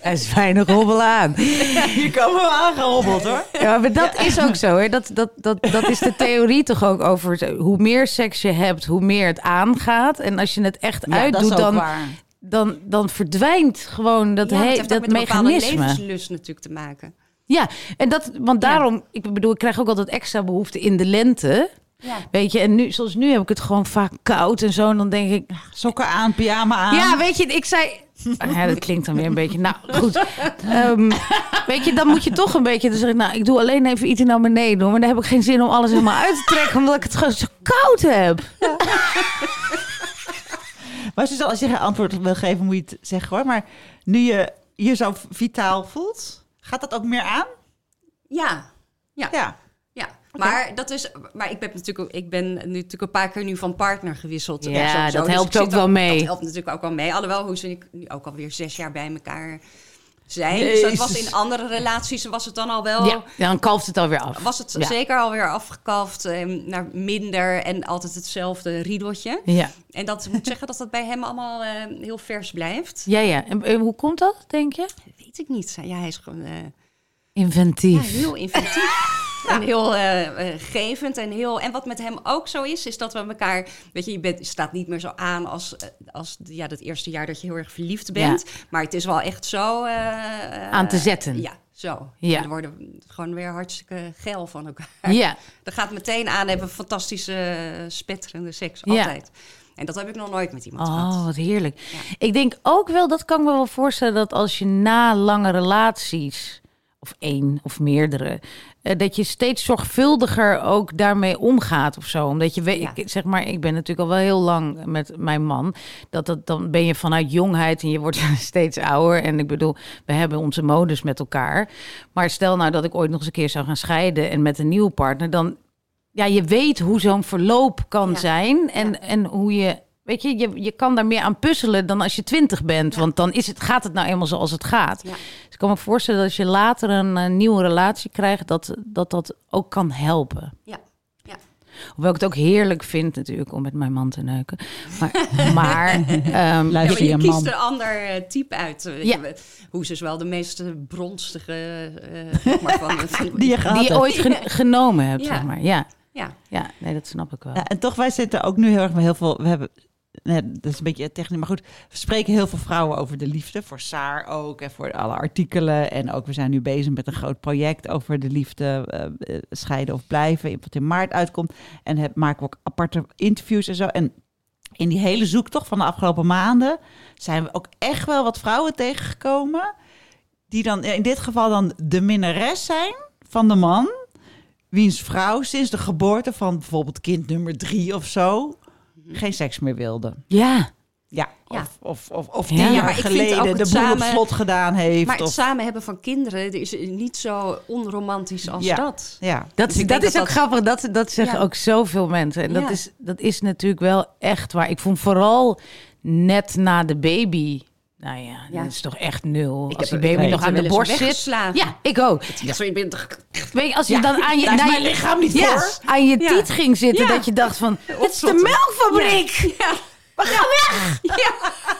Er is weinig hobbel aan. Je kan wel aangehobbeld hoor. Ja, maar dat is ook zo. Hè. Dat, dat, dat, dat is de theorie toch ook over het- hoe meer seks je hebt, hoe meer het aangaat. En als je het echt Ja, dat uitdoet, dan, waar. dan, dan verdwijnt gewoon dat, ja, he- het heeft dat ook met een levenslust natuurlijk te maken. Ja, en dat, want daarom, ik bedoel, ik krijg ook altijd extra behoefte in de lente. Ja. Weet je, en nu, zoals nu heb ik het gewoon vaak koud en zo. En dan denk ik, Sokken aan, pyjama aan. Ja, weet je, ik zei. Ja, dat klinkt dan weer een beetje. Nou, goed. Ehm, weet je, dan moet je toch een beetje. Dan zeg ik, nou, ik doe alleen even iets naar beneden. Hoor, maar dan heb ik geen zin om alles helemaal uit te trekken, omdat ik het gewoon zo koud heb. Maar Suzanne, als je geen antwoord wil geven, moet je het zeggen hoor. Maar nu je je zo vitaal voelt, gaat dat ook meer aan? Ja, ja. Ja. Ja, maar dat is. Maar ik ben natuurlijk, ik ben nu natuurlijk een paar keer nu van partner gewisseld. Ja, dat Dus helpt ook wel mee. Dat helpt natuurlijk ook wel mee. Alhoewel, hoe ze nu ook alweer zes jaar bij elkaar zijn. Dus dat was in andere relaties was het dan al wel. Ja, dan kalft het alweer af. Was het Ja. zeker alweer afgekalfd ehm, naar minder en altijd hetzelfde riedeltje. Ja, En dat moet zeggen dat dat bij hem allemaal eh, heel vers blijft. ja, ja. En, en hoe komt dat, denk je? Weet ik niet. Ja, hij is gewoon eh, ja, Inventief. heel inventief. En heel eh, gevend en heel. En wat met hem ook zo is, is dat we elkaar. Weet je, je, bent, je staat niet meer zo aan als, eh, als ja, dat eerste jaar dat je heel erg verliefd bent. Maar het is wel echt zo. Aan te zetten. Ja, zo. Ja. En we worden gewoon weer hartstikke geil van elkaar. Ja, Dat gaat meteen aan, hebben fantastische, spetterende seks. Ja. Altijd. En dat heb ik nog nooit met iemand Oh, gehad. wat heerlijk. Ja. Ik denk ook wel, dat kan ik me wel voorstellen, dat als je na lange relaties, of één of meerdere, dat je steeds zorgvuldiger ook daarmee omgaat of zo. Omdat je weet, Ja. ik, zeg maar, ik ben natuurlijk al wel heel lang met mijn man. Dat, dat dan ben je vanuit jongheid en je wordt steeds ouder. En ik bedoel, we hebben onze modus met elkaar. Maar stel nou dat ik ooit nog eens een keer zou gaan scheiden en met een nieuwe partner, dan ja, je weet hoe zo'n verloop kan Ja. zijn. En, Ja. en hoe je. Weet je, je, je kan daar meer aan puzzelen dan als je twintig bent. Want dan is het, gaat het nou eenmaal zoals het gaat. Ja. Ik kan me voorstellen dat als je later een, eh, nieuwe relatie krijgt, dat, dat dat ook kan helpen. Ja. Ja. Hoewel ik het ook heerlijk vind natuurlijk om met mijn man te neuken. Maar, maar ehm, Ja, maar je je kiest man. een ander eh, type uit. eh, weet Ja. je, hoe ze is wel de meest bronstige eh, zeg maar van, Die je gehad die je ooit gen- genomen hebt, Ja. zeg maar. Ja, Ja, ja, nee, dat snap ik wel. Ja, en toch, wij zitten ook nu heel erg met heel veel. We hebben. Nee, dat is een beetje technisch, maar goed. We spreken heel veel vrouwen over de liefde. Voor Saar ook en voor alle artikelen. En ook, we zijn nu bezig met een groot project over de liefde. eh, eh, scheiden of blijven. Wat in maart uitkomt. En heb, maken we ook aparte interviews en zo. En in die hele zoektocht van de afgelopen maanden. zijn we ook echt wel wat vrouwen tegengekomen. Die dan in dit geval dan de minnares zijn van de man wiens vrouw sinds de geboorte van bijvoorbeeld kind nummer drie of zo geen seks meer wilde. Ja, Ja, Ja. of, of, of, of tien Ja, jaar geleden de boel op slot gedaan heeft. maar het of, samen hebben van kinderen is niet zo onromantisch als Ja. dat. ja. Dat, Dus dat is dat ook dat- grappig. Dat, dat zeggen Ja. ook zoveel mensen. En dat, Ja. is, dat is natuurlijk wel echt waar. Ik vond vooral net na de baby... Nou ja, Ja. dat is toch echt nul. Ik als die baby ik nog aan de borst zit. Ja, ik ook. Ja, bent toch- Weet je, als je Ja, dan aan je, naar mijn je- lichaam niet ja, voor. aan je Ja. tiet ging zitten, Ja. dat je dacht van, het is de melkfabriek. Ja. We gaan weg.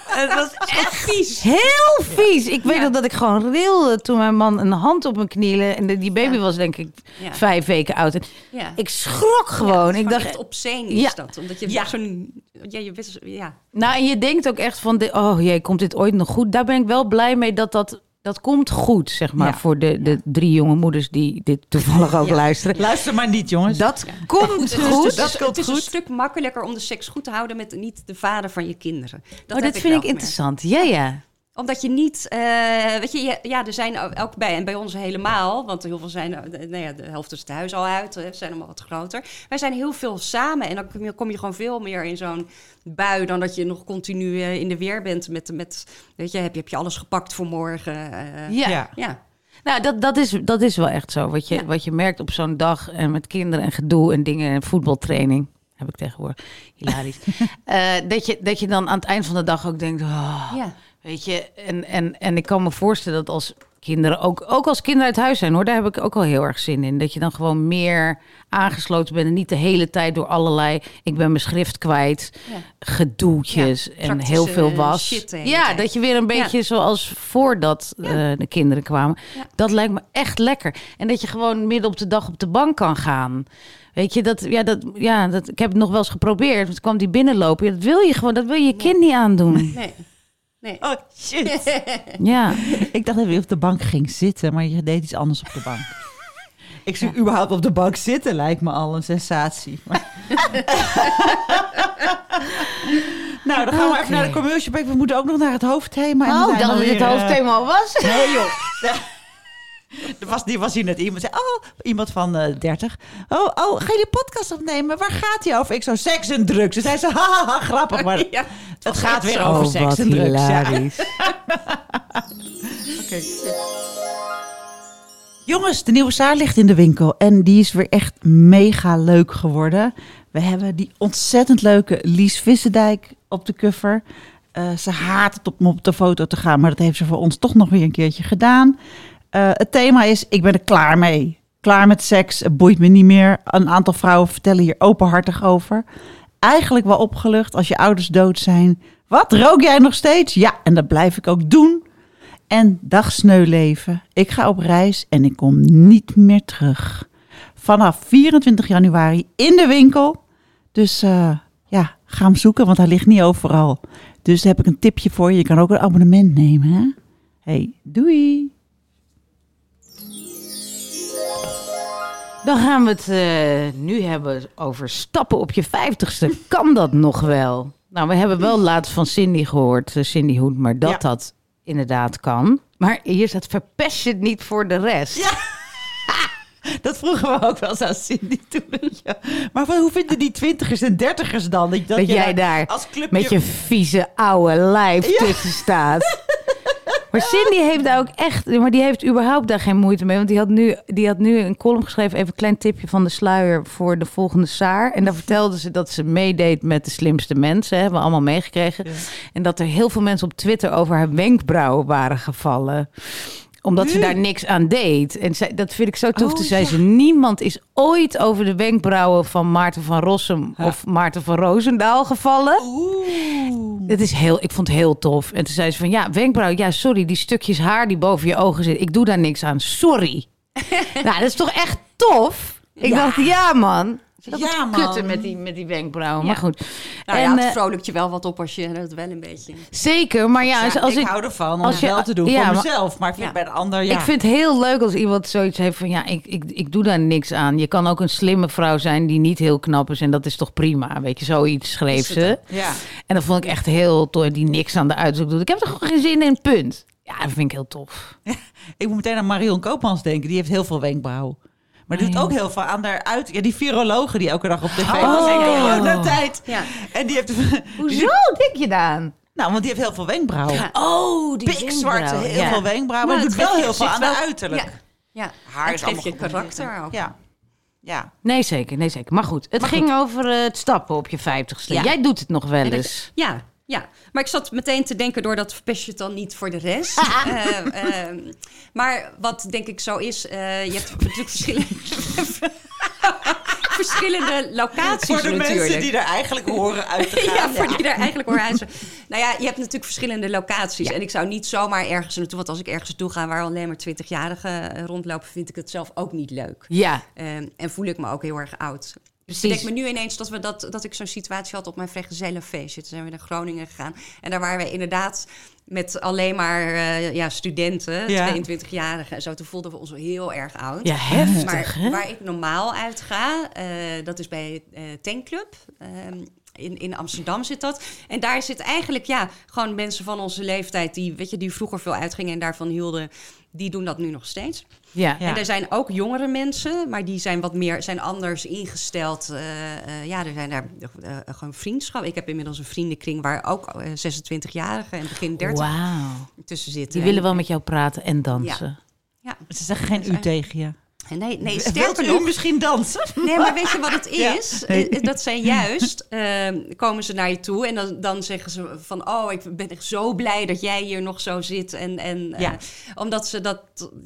Het was echt vies. Heel vies. Ik weet Ja. nog dat ik gewoon rilde toen mijn man een hand op mijn knielen. En die baby Ja. was denk ik Ja. vijf weken oud. En Ja. ik schrok gewoon. ik dacht, echt obscene is Ja. dat. Omdat je Ja. zo'n... Ja, je wist... Ja. Nou, en je denkt ook echt van, de, oh jee, komt dit ooit nog goed? Daar ben ik wel blij mee dat dat, dat komt goed, zeg maar, Ja. voor de, de drie jonge moeders die dit toevallig ook Ja. luisteren. Luister maar niet, jongens. Dat komt is, goed. dus- dat komt het is een stuk makkelijker om de seks goed te houden met niet de vader van je kinderen. Dat, oh, dat vind wel ik interessant. Ja, ja. Omdat je niet, eh, weet je, ja, er zijn ook bij, en bij ons helemaal, want heel veel zijn, eh, de- nou ja, de helft is het huis al uit, hè, zijn allemaal wat groter. Wij zijn heel veel samen en dan kom je, kom je gewoon veel meer in zo'n bui dan dat je nog continu eh, in de weer bent met, met, weet je, heb je, heb je alles gepakt voor morgen. eh, Ja. Ja. ja. Nou, dat, dat, is, dat is wel echt zo. Wat je, Ja. wat je merkt op zo'n dag en met kinderen en gedoe en dingen en voetbaltraining. Heb ik tegenwoordig. Hilarisch. Eh, dat, je, dat je dan aan het eind van de dag ook denkt. Oh, ja. Weet je, en, en, en ik kan me voorstellen dat als kinderen, ook, ook als kinderen uit huis zijn hoor, daar heb ik ook wel heel erg zin in. Dat je dan gewoon meer aangesloten bent en niet de hele tijd door allerlei, ik ben mijn schrift kwijt, Ja. gedoetjes Ja, en heel veel was. ja, tijd. dat je weer een beetje zoals voordat eh, de kinderen kwamen. Dat lijkt me echt lekker. En dat je gewoon midden op de dag op de bank kan gaan. Weet je, dat, ja, dat, ja, dat, ik heb het nog wel eens geprobeerd. Want kwam die binnenlopen. Ja, dat wil je gewoon, dat wil je je kind niet aandoen. Nee. Nee. Oh, shit. Ja. Ik dacht dat je op de bank ging zitten, maar je deed iets anders op de bank. Ik zie überhaupt op de bank zitten, lijkt me al een sensatie. Nou, dan gaan we even naar de commercial break. We moeten ook nog naar het hoofdthema. En Oh, zijn dat het het eh, hoofdthema al was. Nee joh. Er was, die was hier net iemand zei, oh, iemand van eh 30. Oh, oh, ga je die podcast opnemen? Waar gaat die over? Ik zo, seks en drugs. Ze zei ze, haha, grappig, maar Ja, het gaat weer over Oh, seks en drugs. Ja. Jongens, de nieuwe Saar ligt in de winkel en die is weer echt mega leuk geworden. We hebben die ontzettend leuke Lies Vissendijk op de cover. Eh, ze haat het om op de foto te gaan, maar dat heeft ze voor ons toch nog weer een keertje gedaan. Eh, het thema is, ik ben er klaar mee. Klaar met seks, het boeit me niet meer. Een aantal vrouwen vertellen hier openhartig over. Eigenlijk wel opgelucht als je ouders dood zijn. Wat, rook jij nog steeds? Ja, en dat blijf ik ook doen. En dag sneuleven. Ik ga op reis en ik kom niet meer terug. Vanaf 24 januari in de winkel. Dus eh, ja, ga hem zoeken, want hij ligt niet overal. Dus heb ik een tipje voor je. Je kan ook een abonnement nemen. Hè? Hey, doei! Dan gaan we het eh, nu hebben over stappen op je vijftigste. Kan dat nog wel? Nou, we hebben wel laatst van Cindy gehoord, eh, Cindy Hoed, maar dat Ja. dat inderdaad kan. Maar hier staat verpest je het niet voor de rest. Ja. Dat vroegen we ook wel eens aan Cindy toen. Ja. Maar hoe vinden die twintigers en dertigers dan? Dat, jij daar als clubje... met je vieze oude lijf tussen staat. Maar Cindy heeft daar ook echt, maar die heeft überhaupt daar geen moeite mee. Want die had nu, die had nu een column geschreven, even een klein tipje van de sluier voor de volgende Saar. En daar vertelde ze dat ze meedeed met de slimste mensen, hebben we allemaal meegekregen. Ja. En dat er heel veel mensen op Twitter over haar wenkbrauwen waren gevallen omdat ze daar niks aan deed. En zij, dat vind ik zo tof. Oh, Toen zei ja. ze, niemand is ooit over de wenkbrauwen van Maarten van Rossum Ja. of Maarten van Roosendaal gevallen. Oeh. Het is heel, ik vond het heel tof. En toen zei ze van, ja, wenkbrauw, ja, sorry, die stukjes haar die boven je ogen zitten. Ik doe daar niks aan, sorry. nou, dat is toch echt tof? Ik Ja. dacht, ja man. Dat Ja, man. kutten met die, met die wenkbrauwen. Ja. Maar goed. Nou en, ja, het eh, vrolijkt je wel wat op als je het wel een beetje... zeker, maar ja, als, als ik, ik, hou ervan om als het je- wel te doen voor mezelf. Maar ik vind bij de ander, ja. Ik vind het heel leuk als iemand zoiets heeft van ja, ik, ik, ik doe daar niks aan. Je kan ook een slimme vrouw zijn die niet heel knap is en dat is toch prima. Weet je, zoiets schreef ze. Ja. En dat vond ik echt heel tof, die niks aan de uitzoek doet. Ik heb er gewoon geen zin in, punt. Ja, dat vind ik heel tof. Ik moet meteen aan Marion Koopmans denken. Die heeft heel veel wenkbrauw. Maar die doet ook heel veel aan haar uit. Ja, die virologe die elke dag op tv was in coronatijd. Ja. En die heeft... Hoezo denk je dan? Nou, want die heeft heel veel wenkbrauw. Ja. Oh, die Pikzwarte, wenkbrauw, heel ja. veel wenkbrauw. Maar het doet wel heel veel aan wel- uiterlijk. Ja, ja. Haar het is geeft je allemaal karakter ook. Ja. Ja. Nee, zeker, nee, zeker. Maar goed, het ging over eh, het stappen op je vijftigste. Ja. Jij doet het nog wel eens. Ja, ja, maar ik zat meteen te denken, doordat verpest je het dan niet voor de rest. Eh, ehm, maar wat denk ik zo is, eh, je hebt natuurlijk verschillende, verschillende locaties Voor de natuurlijk. mensen die er eigenlijk horen uit te gaan. ja, voor die daar eigenlijk hoor uit. Nou ja, je hebt natuurlijk verschillende locaties. En ik zou niet zomaar ergens naartoe... Want als ik ergens naartoe ga waar alleen maar 20-jarigen eh, rondlopen... vind ik het zelf ook niet leuk. Ja, Ehm, en voel ik me ook heel erg oud. Dus ik denk me nu ineens dat, we dat, dat ik zo'n situatie had op mijn vrijgezellenfeestje. Toen zijn we naar Groningen gegaan. En daar waren we inderdaad met alleen maar eh, ja, studenten, Ja. 22-jarigen en zo. Toen voelden we ons wel heel erg oud. ja heftig, Maar hè? waar ik normaal uit ga, eh, dat is bij eh Tankclub. In, in Amsterdam zit dat. En daar zit eigenlijk, ja, gewoon mensen van onze leeftijd... die, weet je, die vroeger veel uitgingen en daarvan hielden... die doen dat nu nog steeds. Ja. Ja. En er zijn ook jongere mensen, maar die zijn wat meer, zijn anders ingesteld. Eh, eh, ja, er zijn daar eh, gewoon vriendschap. Ik heb inmiddels een vriendenkring waar ook eh, 26-jarigen en begin 30 Wauw. tussen zitten. Die En- willen wel met jou praten en dansen. Ja. Ze zeggen geen u tegen je. Nee, nee, sterker u nog. misschien dansen? Nee, maar weet je wat het Ja. is? Nee. Eh, Dat zijn juist, ehm, komen ze naar je toe en dan, dan zeggen ze van... oh, ik ben echt zo blij dat jij hier nog zo zit. En, en eh, Ja. omdat ze dat...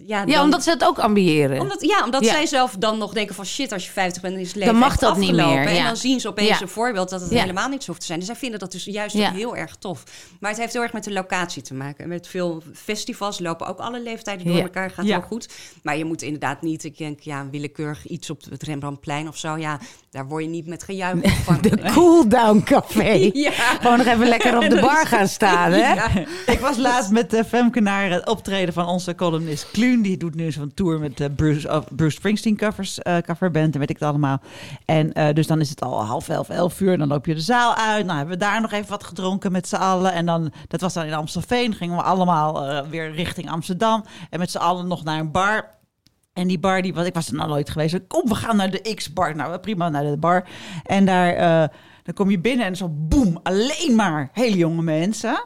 Ja, Ja, omdat ze het ook ambiëren. Omdat, ja, omdat zij zelf dan nog denken van shit, als je 50 bent, dan is het leven Dan mag dat niet afgelopen. meer, En dan zien ze opeens een voorbeeld dat het helemaal niet zo hoeft te zijn. Dus zij vinden dat dus juist heel erg tof. Maar het heeft heel erg met de locatie te maken. Met veel festivals lopen ook alle leeftijden door elkaar, gaat heel goed. Maar je moet inderdaad niet, ik denk, ja, willekeurig iets op het Rembrandtplein of zo. Ja, daar word je niet met gejuich ontvangen. De cool-down café. Ja. Gewoon nog even lekker op de bar gaan staan, hè? Ja. Ik was laatst met uh, Femke naar het optreden van onze columnist Kluun. Die doet nu zo'n tour met eh, Bruce, of Bruce Springsteen covers, eh, coverband en weet ik het allemaal. En eh, dus dan is het al half elf, elf uur. Dan loop je de zaal uit. Nou hebben we daar nog even wat gedronken met z'n allen. En dan, dat was dan in Amstelveen. Gingen we allemaal eh, weer richting Amsterdam. En met z'n allen nog naar een bar. En die bar, die, was, ik was er nog nooit geweest. Kom, we gaan naar de X-bar. Nou, prima, naar de bar. En daar eh, dan kom je binnen en zo boem, alleen maar hele jonge mensen.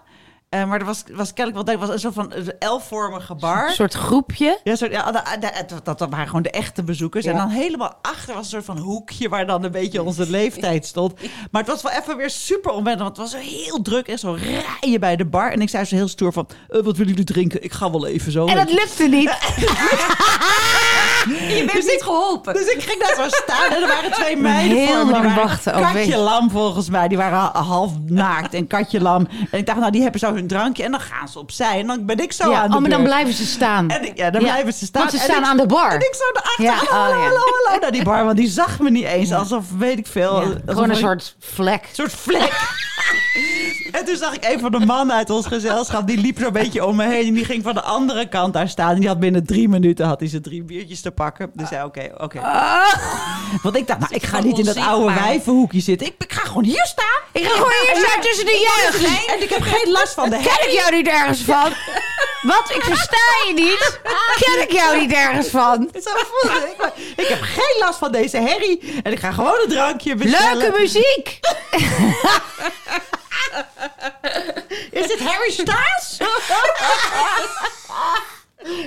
Eh, maar er was, was kennelijk wel, was een soort van een L-vormige bar. Een soort groepje. Ja, soort, ja da- da- dat, dat waren gewoon de echte bezoekers. En dan helemaal achter was een soort van hoekje waar dan een beetje onze leeftijd stond. Maar het was wel even weer super onwennig, want het was heel druk en zo rijden bij de bar. En ik zei zo heel stoer van, eh, wat willen jullie drinken? Ik ga wel even zo. En dat lukte niet. Je bent niet geholpen. Dus ik ging daar zo staan en er waren twee meiden Heel voor me. Lang wachten, oh, Katje lam volgens mij. Die waren ha- half naakt en katje lam. En ik dacht, nou die hebben zo hun drankje en dan gaan ze opzij. En dan ben ik zo Ja, aan de oh, maar dan blijven ze staan. En ja, dan Ja, blijven ze staan. want ze En staan ik- aan de bar. En ik zo erachter, Ja, hallo, oh, hallo, hallo, naar die bar. Want die zag me niet eens, alsof, weet ik veel. Gewoon een soort vlek. soort vlek. En toen zag ik een van de mannen uit ons gezelschap, die liep zo'n beetje om me heen. En die ging van de andere kant daar staan. En die had binnen drie minuten had hij zijn drie biertjes te pakken. Dus zei, oké, oké. Want ik dacht, nou, ik ga niet in dat oude wijvenhoekje zitten. Ik, ik ga gewoon hier staan. Ik ga gewoon hier staan tussen de jeugd. En ik heb geen last van de Ken ik jou niet ergens van? Wat? Ik versta je niet. Ken ik jou niet ergens van? Zo voelde ik. me. Ik heb geen last van deze herrie. En ik ga gewoon een drankje bestellen. Leuke muziek. Is dit Harry Styles?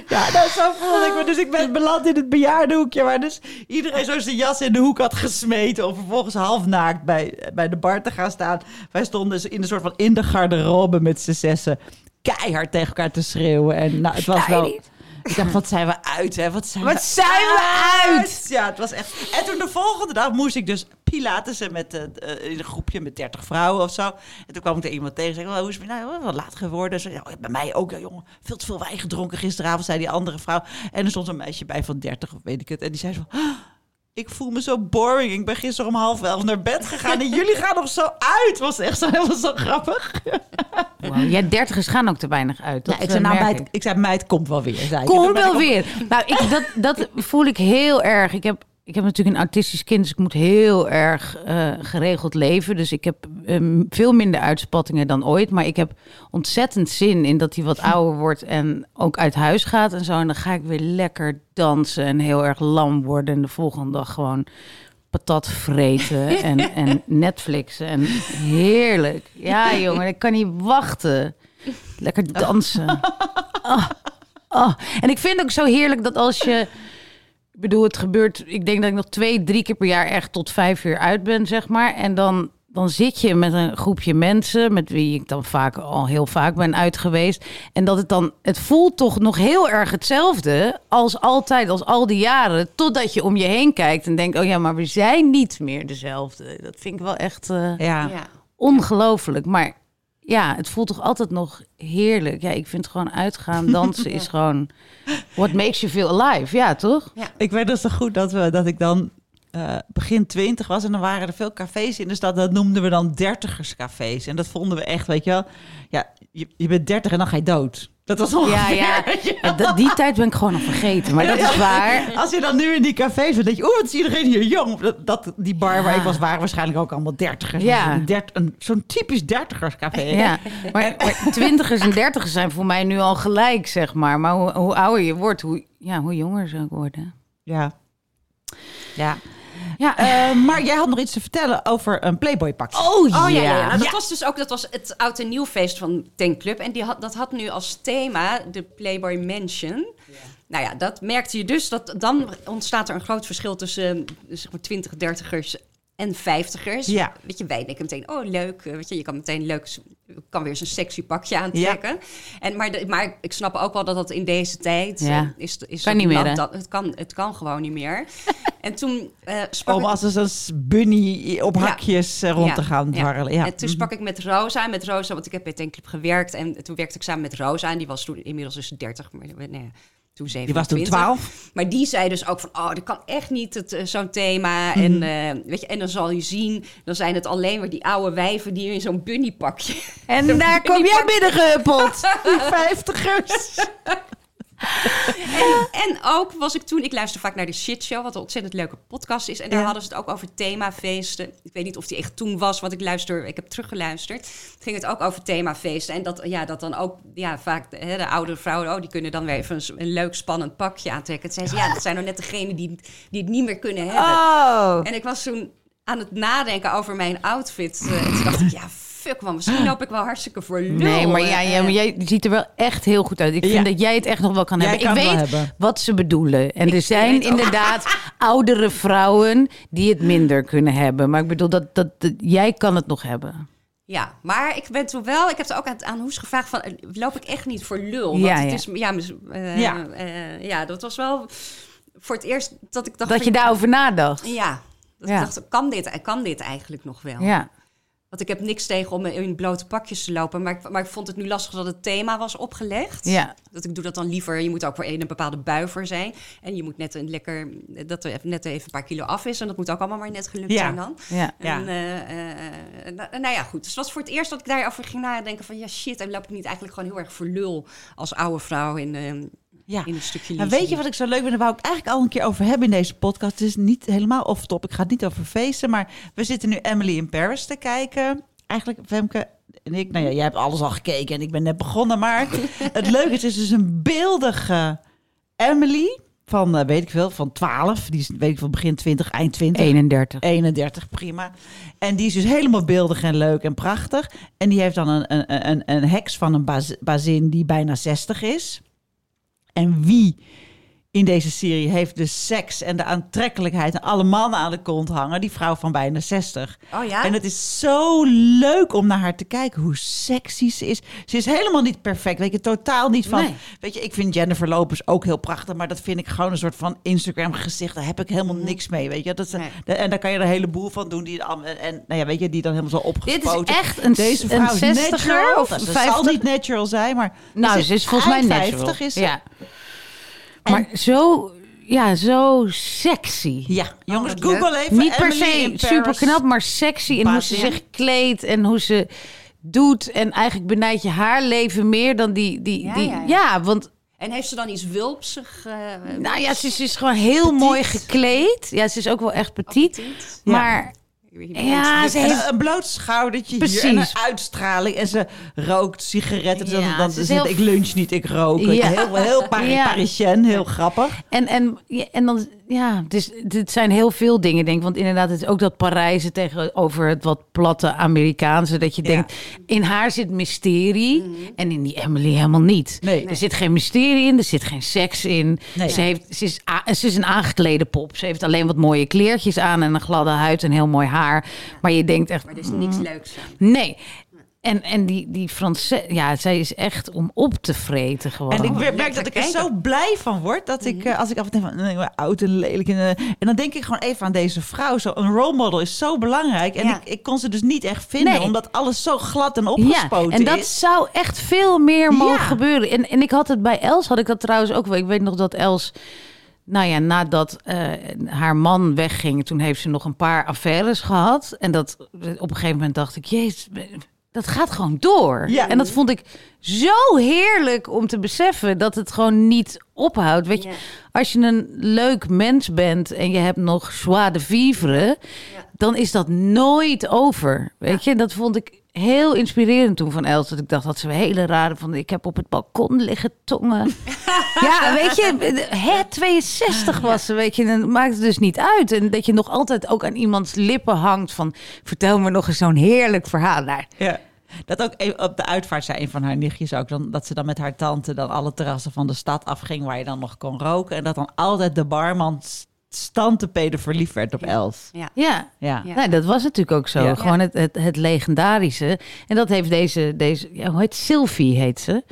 Ja, nou, zo voelde ik me. Dus ik ben beland in het bejaardenhoekje... waar dus iedereen zo zijn jas in de hoek had gesmeten... om vervolgens half naakt bij, bij de bar te gaan staan. Wij stonden dus in een soort van in de garderobe met z'n zessen... keihard tegen elkaar te schreeuwen. En nou, het was wel... Ik dacht, wat zijn we uit, hè? Wat zijn, Wat we, zijn we uit? Ja, het was echt... En toen de volgende dag moest ik dus pilatessen met, eh, eh, in een groepje met 30 vrouwen of zo. En toen kwam ik er iemand tegen en zei, "Wel, hoe is het nou, wel laat geworden? Ze zei, "Ja, bij mij ook, ja, jongen. Veel te veel wijn gedronken gisteravond, zei die andere vrouw. En er stond een meisje bij van 30 of weet ik het. En die zei zo... "Ah, Ik voel me zo boring. Ik ben gisteren om half elf naar bed gegaan en jullie gaan nog zo uit. Was echt zo helemaal zo grappig. Wow, jij dertigers gaan ook te weinig uit. Dat Ja, ik zei, eh, nou, merk meid, ik. ik zei, meid, komt wel weer. Zei ik. Kom Toen ben ik wel op- weer. Nou, ik, dat, dat voel ik heel erg. Ik heb, ik heb natuurlijk een autistisch kind, dus ik moet heel erg eh, geregeld leven. Dus ik heb ehm, veel minder uitspattingen dan ooit. Maar ik heb ontzettend zin in dat hij wat ouder wordt en ook uit huis gaat en zo. En dan ga ik weer lekker dansen en heel erg lam worden. En de volgende dag gewoon patat vreten en, en Netflixen. En heerlijk. Ja, jongen, ik kan niet wachten. Lekker dansen. Ah, ah. En ik vind ook zo heerlijk dat als je... Ik bedoel, het gebeurt... Ik denk dat ik nog twee, drie keer per jaar echt tot vijf uur uit ben, zeg maar. En dan, dan zit je met een groepje mensen... met wie ik dan vaak al heel vaak ben uit geweest. En dat het dan... Het voelt toch nog heel erg hetzelfde als altijd, als al die jaren. Totdat je om je heen kijkt en denkt... oh ja, maar we zijn niet meer dezelfde. Dat vind ik wel echt... eh, Ja. Ja. ongelooflijk. Maar ja, het voelt toch altijd nog heerlijk. Ja, ik vind gewoon uitgaan, dansen is gewoon... What makes you feel alive, ja, toch? Ik weet dus zo goed dat, we, dat ik dan eh, begin twintig was en dan waren er veel cafés in de stad. Dat noemden we dan dertigerscafés. En dat vonden we echt, weet je wel. Ja, je, je bent dertig en dan ga je dood. Dat was ongeveer. Ja, ja. die tijd ben ik gewoon al vergeten. Maar dat is waar. Als je dan nu in die cafés bent, denk je, oeh, wat is iedereen hier jong. Dat, dat, die bar waar ik was, waren waarschijnlijk ook allemaal dertigers. Ja. Zo'n typisch dertigerscafé. Ja, maar, maar twintigers en dertigers zijn voor mij nu al gelijk, zeg maar. Maar hoe, hoe ouder je wordt, hoe, ja, hoe jonger ze ook worden. Ja. ja. Ja, Eh, maar jij had nog iets te vertellen over een Playboy pakje. oh Oh ja, ja, ja. Nou, dat Ja. was dus ook dat was het oud en nieuw feest van Tankclub. En die had, dat had nu als thema de Playboy Mansion. Nou ja, dat merkte je dus. Dat, dan ontstaat er een groot verschil tussen eh, zeg maar 20, 30ers en 50ers. Ja. Weet je, wij denken meteen, oh leuk. eh, Weet je, je kan meteen leuk, kan weer zo'n sexy pakje aantrekken. En, maar, de, maar ik snap ook wel dat dat in deze tijd Ja. eh, is, is Kan niet meer, dat, het, kan, het kan gewoon niet meer. en toen eh sprak Om ik- als een bunny op hakjes eh, rond te gaan dwarrelen. Ja. en toen sprak ik met Rosa. Met Rosa, want ik heb bij Tankclub gewerkt. En toen werkte ik samen met Rosa. En die was toen inmiddels dus 30, maar nee, toen 27. Die was toen 12. Maar die zei dus ook van, oh, dat kan echt niet, het, eh, zo'n thema. Mhm. En, weet je, en dan zal je zien, dan zijn het alleen maar die oude wijven die in zo'n bunnypakje... en daar kom jij binnengehuppeld. Die vijftigers. En ook was ik toen, ik luister vaak naar de Shit Show, wat een ontzettend leuke podcast is. En daar Ja. hadden ze het ook over themafeesten. Ik weet niet of die echt toen was, want ik luister, ik heb teruggeluisterd. Ging het ook over themafeesten. En dat, ja, dat dan ook, ja, vaak de, hè, de oudere vrouwen, oh, die kunnen dan weer even een, een leuk spannend pakje aantrekken. Zei ze, ja, dat zijn nou net degenen die, die het niet meer kunnen hebben. Oh. En ik was toen aan het nadenken over mijn outfit. eh, en toen dacht ik, ja, fuck man, misschien loop ik wel hartstikke voor lul. Nee, maar, ja, eh, ja, maar jij ziet er wel echt heel goed uit. Ik vind Ja. dat jij het echt nog wel kan Jij hebben. kan ik het weet hebben. wat ze bedoelen. En er zijn inderdaad oudere vrouwen die het minder kunnen hebben. Maar ik bedoel, dat, dat, dat- jij kan het nog hebben. Ja, maar ik ben toen wel, ik heb er ook aan, aan Hoes gevraagd van, eh, loop ik echt niet voor lul? Want Ja, het ja. is, ja, mis- eh, Ja. ja, dat was wel voor het eerst dat ik dacht... Dat je daarover nadacht. Ja, dat Ja. ik dacht, kan dit, kan dit eigenlijk nog wel? Ja. Want ik heb niks tegen om in blote pakjes te lopen, maar ik, maar ik vond het nu lastig dat het thema was opgelegd. Ja. Dat ik doe dat dan liever. Je moet ook voor in een bepaalde bui voor zijn. En je moet net een lekker, dat er net even een paar kilo af is. En dat moet ook allemaal maar net gelukt Ja. zijn dan. Ja. Ja. En, eh, eh, eh, nou, nou ja, goed. Dus het was voor het eerst dat ik daarover ging nadenken van... ja, shit, en loop ik niet eigenlijk gewoon heel erg voor lul... als oude vrouw in, eh, Ja. in een stukje Nou, weet je wat ik zo leuk vind? Daar wou ik eigenlijk al een keer over hebben in deze podcast. Het is niet helemaal off-top. Ik ga het niet over feesten. Maar we zitten nu Emily in Paris te kijken. Eigenlijk, Femke en ik... Nou ja, jij hebt alles al gekeken en ik ben net begonnen. Maar het leuke is, het is dus een beeldige Emily van, eh, weet ik veel, van 12. Die is, weet ik veel, begin 20, eind 20. 31. 31, prima. En die is dus helemaal beeldig en leuk en prachtig. En die heeft dan een, een, een, een heks van een baz- bazin die bijna 60 is. En wie in deze serie heeft de seks en de aantrekkelijkheid en alle mannen aan de kont hangen? Die vrouw van bijna 60. Oh ja? En het is zo leuk om naar haar te kijken, hoe sexy ze is. Ze is helemaal niet perfect, weet je, totaal niet van... Nee. Weet je, ik vind Jennifer Lopez ook heel prachtig, maar dat vind ik gewoon een soort van Instagram gezicht. Daar heb ik helemaal niks mee, weet je. Dat, is- Nee. de- en daar kan je er een heleboel van doen. Die, al- en nou ja, weet je, die dan helemaal zo Dit opgespoten. is echt een, Deze een vrouw is 60er natural. of Nou, ze 50? zal niet natural zijn, maar... Nou, ze is volgens mij eind natural. 50 is ze. Ja. Maar zo, ja, zo sexy. Ja, jongens, wat Google leuk. even Niet per se in super knap, maar sexy. En hoe ze zich kleedt en hoe ze doet. En eigenlijk benijd je haar leven meer dan die... die, Ja, die ja, ja, ja. want En heeft ze dan iets wulpsig? eh, nou ja, ze is, ze is gewoon heel mooi gekleed. Ja, ze is ook wel echt petit. appetit? Maar ja, ze En heeft... een, bloot schoudertje hier Precies. en een uitstraling. En ze rookt sigaretten. Ja, dan, ze is heel- ik lunch niet, ik rook. Ja. Heel, heel. Parisien, heel grappig. En, en, en dan, ja, het, is, het zijn heel veel dingen, denk ik. Want inderdaad, het is ook dat Parijse tegenover het wat platte Amerikaanse. Dat je Ja. denkt, in haar zit mysterie. En in die Emily helemaal niet. Nee. Er zit geen mysterie in, er zit geen seks in. Nee. Ze, heeft, ze, is, ze is een aangeklede pop. Ze heeft alleen wat mooie kleertjes aan en een gladde huid en heel mooi haar. Maar je denkt echt, Maar er is niks leuks aan. nee. En, en die, die Franse, ja, zij is echt om op te vreten gewoon. En ik Oh, merk dat ik er zo blij van word. Dat ik, eh, als ik af en toe van, nee, oud en lelijk. En, eh, en dan denk ik gewoon even aan deze vrouw. Zo, een role model is zo belangrijk. En Ja. ik, ik kon ze dus niet echt vinden. Nee. Omdat alles zo glad en Ja, opgespoten en dat is. zou echt veel meer mogen Ja. gebeuren. En, en ik had het bij Els, had ik dat trouwens ook wel. Ik weet nog dat Els, nou ja, nadat eh, haar man wegging, toen heeft ze nog een paar affaires gehad. En dat op een gegeven moment dacht ik, jezus, dat gaat gewoon door. Ja. En dat vond ik zo heerlijk om te beseffen dat het gewoon niet ophoudt. Weet je, Ja. als je een leuk mens bent en je hebt nog joie de vivre, dan is dat nooit over. Weet je, dat vond ik heel inspirerend toen van Els. Dat ik dacht dat ze een hele rare van. Ik heb op het balkon liggen tongen. ja, weet je, hè, 62 was ze, weet je. En dat maakt het dus niet uit. En dat je nog altijd ook aan iemands lippen hangt van. Vertel me nog eens zo'n heerlijk verhaal. Nou, Ja. Dat ook op de uitvaart zei een van haar nichtjes ook dan dat ze dan met haar tante dan alle terrassen van de stad afging waar je dan nog kon roken en dat dan altijd de barman stantepede verliefd werd op Els. Ja. ja. Ja. Ja. Nee, dat was natuurlijk ook zo. Ja. Gewoon het, het, het legendarische. En dat heeft deze, deze ja, hoe heet Sylvie heet ze.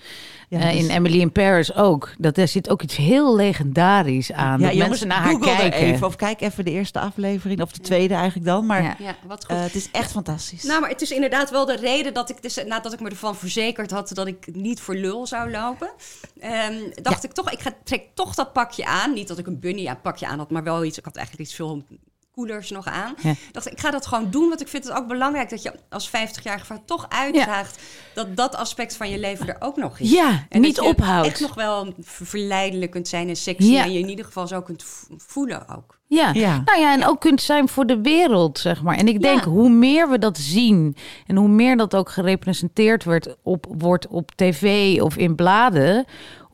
Ja, Eh, dus- in Emily in Paris ook. Dat er zit ook iets heel legendarisch aan. Ja, dat jongens, mensen naar haar Google kijken. even of kijk even de eerste aflevering of de tweede eigenlijk dan, maar Ja. Ja, wat goed. eh, het is echt fantastisch. Nou, maar het is inderdaad wel de reden dat ik, dus, nadat ik me ervan verzekerd had dat ik niet voor lul zou lopen, ehm, dacht ik toch, ik ga, trek toch dat pakje aan. Niet dat ik een bunny aan pakje aan had, maar wel iets. Ik had eigenlijk iets veel koelers nog aan. Ja. Dacht ik, ga dat gewoon doen, want ik vind het ook belangrijk dat je als 50-jarige vrouw toch uitdraagt dat dat aspect van je leven er ook nog is. Ja, En niet ophoudt. echt nog wel ver- verleidelijk kunt zijn en sexy Ja. en je in ieder geval zo kunt voelen ook. Ja. Ja. nou ja, en ook kunt zijn voor de wereld, zeg maar. En ik denk, Ja. hoe meer we dat zien en hoe meer dat ook gerepresenteerd wordt op, wordt op tv of in bladen,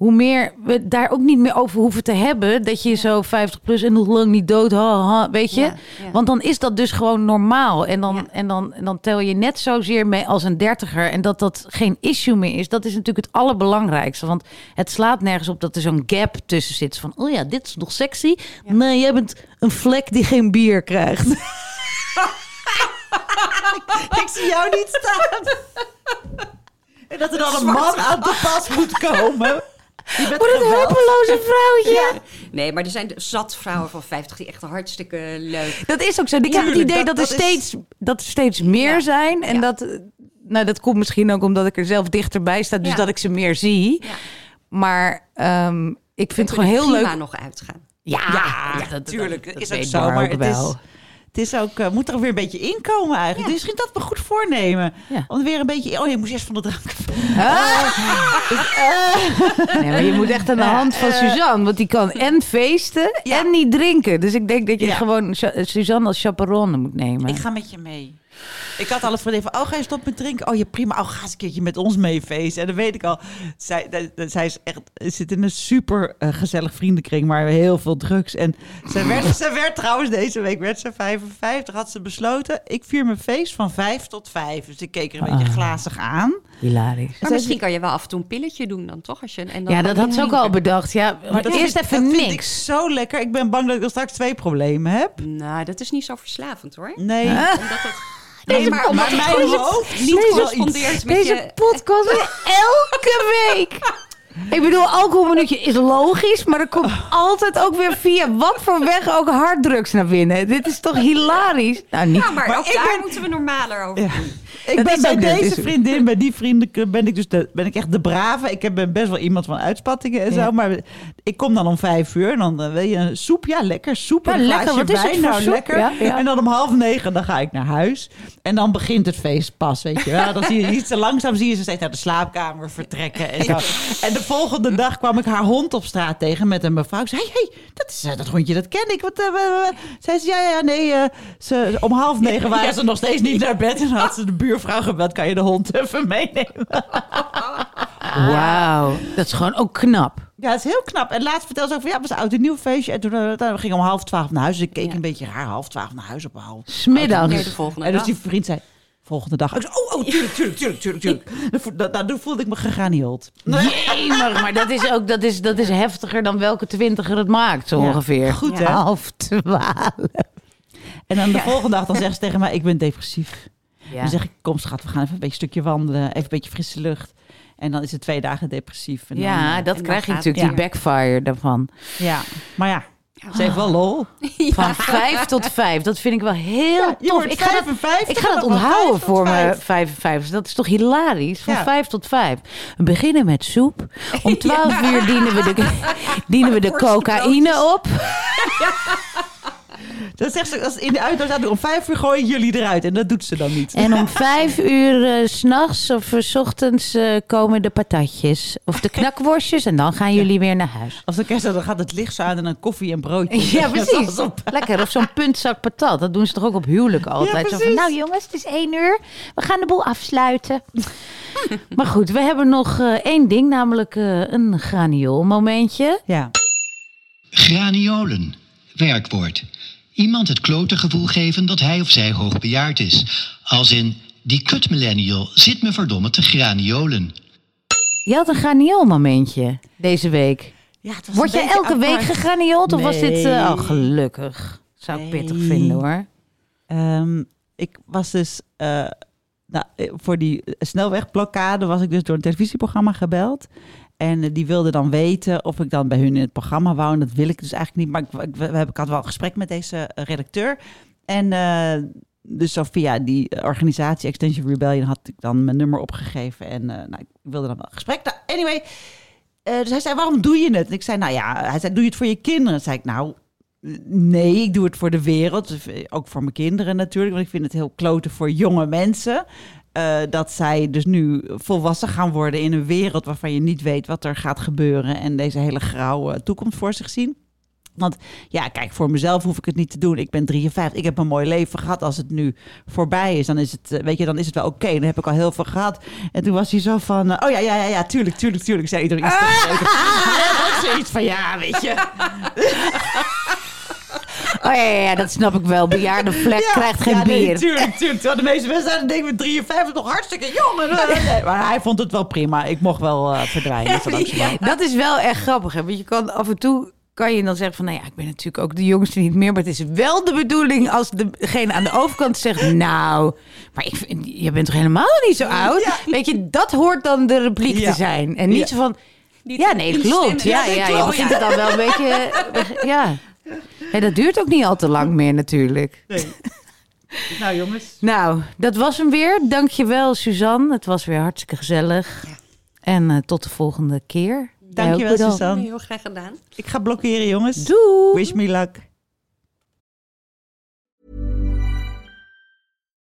hoe meer we daar ook niet meer over hoeven te hebben dat je zo 50 plus en nog lang niet dood, ha, ha, weet je? Ja, ja. Want dan is dat dus gewoon normaal. En dan, en, dan, en dan tel je net zozeer mee als een dertiger. En dat dat geen issue meer is, dat is natuurlijk het allerbelangrijkste. Want het slaat nergens op dat er zo'n gap tussen zit. Van, oh ja, dit is nog sexy. Nee, jij bent een vlek die geen bier krijgt. ik zie jou niet staan. en dat er dan een man aan te pas moet komen. Wat een hulpeloze vrouwtje. Nee, maar er zijn zat vrouwen van 50 die echt hartstikke leuk Dat is ook zo. Ik heb het idee dat- dat, er is- steeds, dat er steeds meer Ja. zijn. En Ja. dat, eh, nou, dat komt misschien ook omdat ik er zelf dichterbij sta. Dus dat ik ze meer zie. Maar ehm, ik vind het gewoon heel prima leuk. nog uitgaan. Ja, dat- natuurlijk. dat- is dat ook weet zo, maar ook het wel. is, het is ook, eh, moet er weer een beetje inkomen eigenlijk. Dus misschien dat we goed voornemen. Om weer een beetje, oh je moest eerst van de drank. Nee, maar je moet echt aan de hand van Suzanne. Want die kan en feesten en niet drinken. Dus ik denk dat je gewoon Suzanne als chaperone moet nemen. Ik ga met je mee. Ik had al een vriendin van, oh ga je stoppen met drinken? Oh ja, prima. Oh, ga eens een keertje met ons mee feesten. En dan weet ik al, zij, dat- zij is echt, zit in een super eh, gezellig vriendenkring, maar heel veel drugs. En zij werd, zij werd trouwens deze week, werd ze 55, had ze besloten, ik vier mijn feest van 5 tot 5. Dus ik keek er een beetje Ah. glazig aan. Hilarisch. Maar misschien kan je wel af en toe een pilletje doen dan toch? Als je, en dan Ja, dat had ze ook al bedacht. Ja, maar dat eerst vind- even dat vind ik niks. zo lekker. Ik ben bang dat ik er straks twee problemen heb. Nou, dat is niet zo verslavend hoor. Nee. Omdat het, Deze nee, maar maar mijn hoofd niet wel correspondeert met Deze je... podcast elke week. Ik bedoel, alcoholminuutje is logisch, maar er komt altijd ook weer via wat voor weg ook harddrugs naar binnen. Dit is toch hilarisch? Nou, niet. Ja, maar, Maar ook ik daar ben- moeten we normaler over Ja. Ik Dat ben bij deze is- vriendin, bij die vrienden ben ik dus de, ben ik echt de brave. Ik heb- ben best wel iemand van uitspattingen en Ja. zo. Maar ik kom dan om vijf uur en dan eh, wil je een soep. Ja, lekker. Soep Ja, en een lekker. Wat is wijn. nou, soep? lekker. Ja, ja. En dan om half negen dan ga ik naar huis. En dan begint het feest pas, weet je wel. Dan zie je iets te langzaam zie je ze steeds naar de slaapkamer vertrekken. En, zo. en de volgende dag kwam ik haar hond op straat tegen met een mevrouw. Ik zei, hey, hey, dat, is, eh, dat hondje, dat ken ik. Wat, eh. Zei ze, ja, ja, nee. eh, ze, om half negen waren ze nog steeds niet naar bed. En had ze de buurvrouw gebeld, kan je de hond even meenemen? Wauw, dat is gewoon ook knap. Ja, het is heel knap. En laatst vertelde ze ook van, ja, het was een oud en nieuw feestje. En toen eh, we gingen om half twaalf naar huis. Dus ik keek Ja. een beetje raar, half twaalf naar huis op een half. Smiddags. En dus die vriend zei, volgende dag. Ik zei, oh, oh, tuurlijk, tuurlijk, tuurlijk, tuurlijk, tuurlijk. Dan vo- da- Daardoor voelde ik me geganield. Jemig, maar dat is ook dat is, dat is heftiger dan welke twintiger het maakt, zo Ja, ongeveer. goed, hè? Half twaalf. En dan de volgende dag, dan zegt ze tegen mij, ik ben depressief. Ja. Dan zeg ik, kom schat, we gaan even een beetje stukje wandelen. Even een beetje frisse lucht. En dan is het twee dagen depressief. En dan, ja, eh, dat en krijg je natuurlijk, die backfire daarvan. ja. Maar ja, ze heeft wel lol. Van vijf tot vijf. Dat vind ik wel heel tof. Ik ga dat, 55, ik ga dat onthouden vijf voor vijf. mijn 55. Dat is toch hilarisch? Van Ja. vijf tot vijf. We beginnen met soep. Om twaalf uur dienen we de, dienen we de cocaïne op. Dan zegt ze, als in de uitnodiging staat, om vijf uur gooi ik jullie eruit. En dat doet ze dan niet. En om vijf uur eh, s s'nachts of eh, s ochtends eh, komen de patatjes. Of de knakworstjes. En dan gaan jullie weer naar huis. Als de kerst dan gaat het licht zo aan en dan koffie en broodje. Ja, precies. Lekker. Of zo'n puntzak patat. Dat doen ze toch ook op huwelijk altijd. Zo van, precies. nou jongens, het is één uur. We gaan de boel afsluiten. maar goed, we hebben nog eh, één ding. Namelijk eh, een graniool momentje. Ja. Graniolen. Werkwoord. Iemand het klote gevoel geven dat hij of zij hoogbejaard is. Als in, die kut millennial zit me verdomme te graniolen. Je had een graniool momentje deze week. ja het was Word je elke week apart. gegraniold? Of was dit... eh, Nee. oh, gelukkig. Zou ik pittig vinden hoor. Ehm, ik was dus eh, nou, eh, voor die snelwegblokkade was ik dus door een televisieprogramma gebeld. En eh, die wilde dan weten of ik dan bij hun in het programma wou. En dat wil ik dus eigenlijk niet. Maar ik, we ik had wel een gesprek met deze eh, redacteur. En eh, dus via die organisatie Extension Rebellion had ik dan mijn nummer opgegeven. En nou, ik wilde dan wel een gesprek. Nou, anyway, eh, dus hij zei, waarom doe je het? En ik zei, nou ja, hij zei, doe je het voor je kinderen? Toen zei ik, nou, nee, ik doe het voor de wereld. Ook voor mijn kinderen natuurlijk. Want ik vind het heel kloten voor jonge mensen. Eh, dat zij dus nu volwassen gaan worden in een wereld waarvan je niet weet wat er gaat gebeuren. En deze hele grauwe toekomst voor zich zien. Want ja, kijk, voor mezelf hoef ik het niet te doen. Ik ben 53. Ik heb een mooi leven gehad. Als het nu voorbij is, dan is het, eh, weet je, dan is het wel oké. Dan heb ik al heel veel gehad. En toen was hij zo van, eh, oh ja, ja, ja, ja, tuurlijk, tuurlijk, tuurlijk. Zei iedereen iets van, ja, weet je. Oh ja, ja, dat snap ik wel. Bejaarde vlek krijgt geen ja, nee, bier. tuurlijk, tuurlijk. Terwijl de meeste mensen zijn, denken we 53 nog hartstikke jong. En, nee, maar hij vond het wel prima. Ik mocht wel eh, verdwijnen. Dat is wel echt grappig. Hè? Want je kan af en toe kan je dan zeggen van, nou ja, ik ben natuurlijk ook de jongste niet meer. Maar het is wel de bedoeling als degene aan de overkant zegt, nou, maar ik vind, je bent toch helemaal niet zo oud? Weet je, dat hoort dan de repliek Ja. te zijn. En niet Ja. zo van, ja, nee, klopt. Ja, ja, je klopt. begint het dan wel een beetje, ja. Hé, dat duurt ook niet al te lang meer natuurlijk. Nee. Nou jongens. Nou, dat was hem weer. Dankjewel, Suzanne. Het was weer hartstikke gezellig. En eh, tot de volgende keer. Dankjewel. Suzanne. Heel graag gedaan. Ik ga blokkeren jongens. Doei! Wish me luck.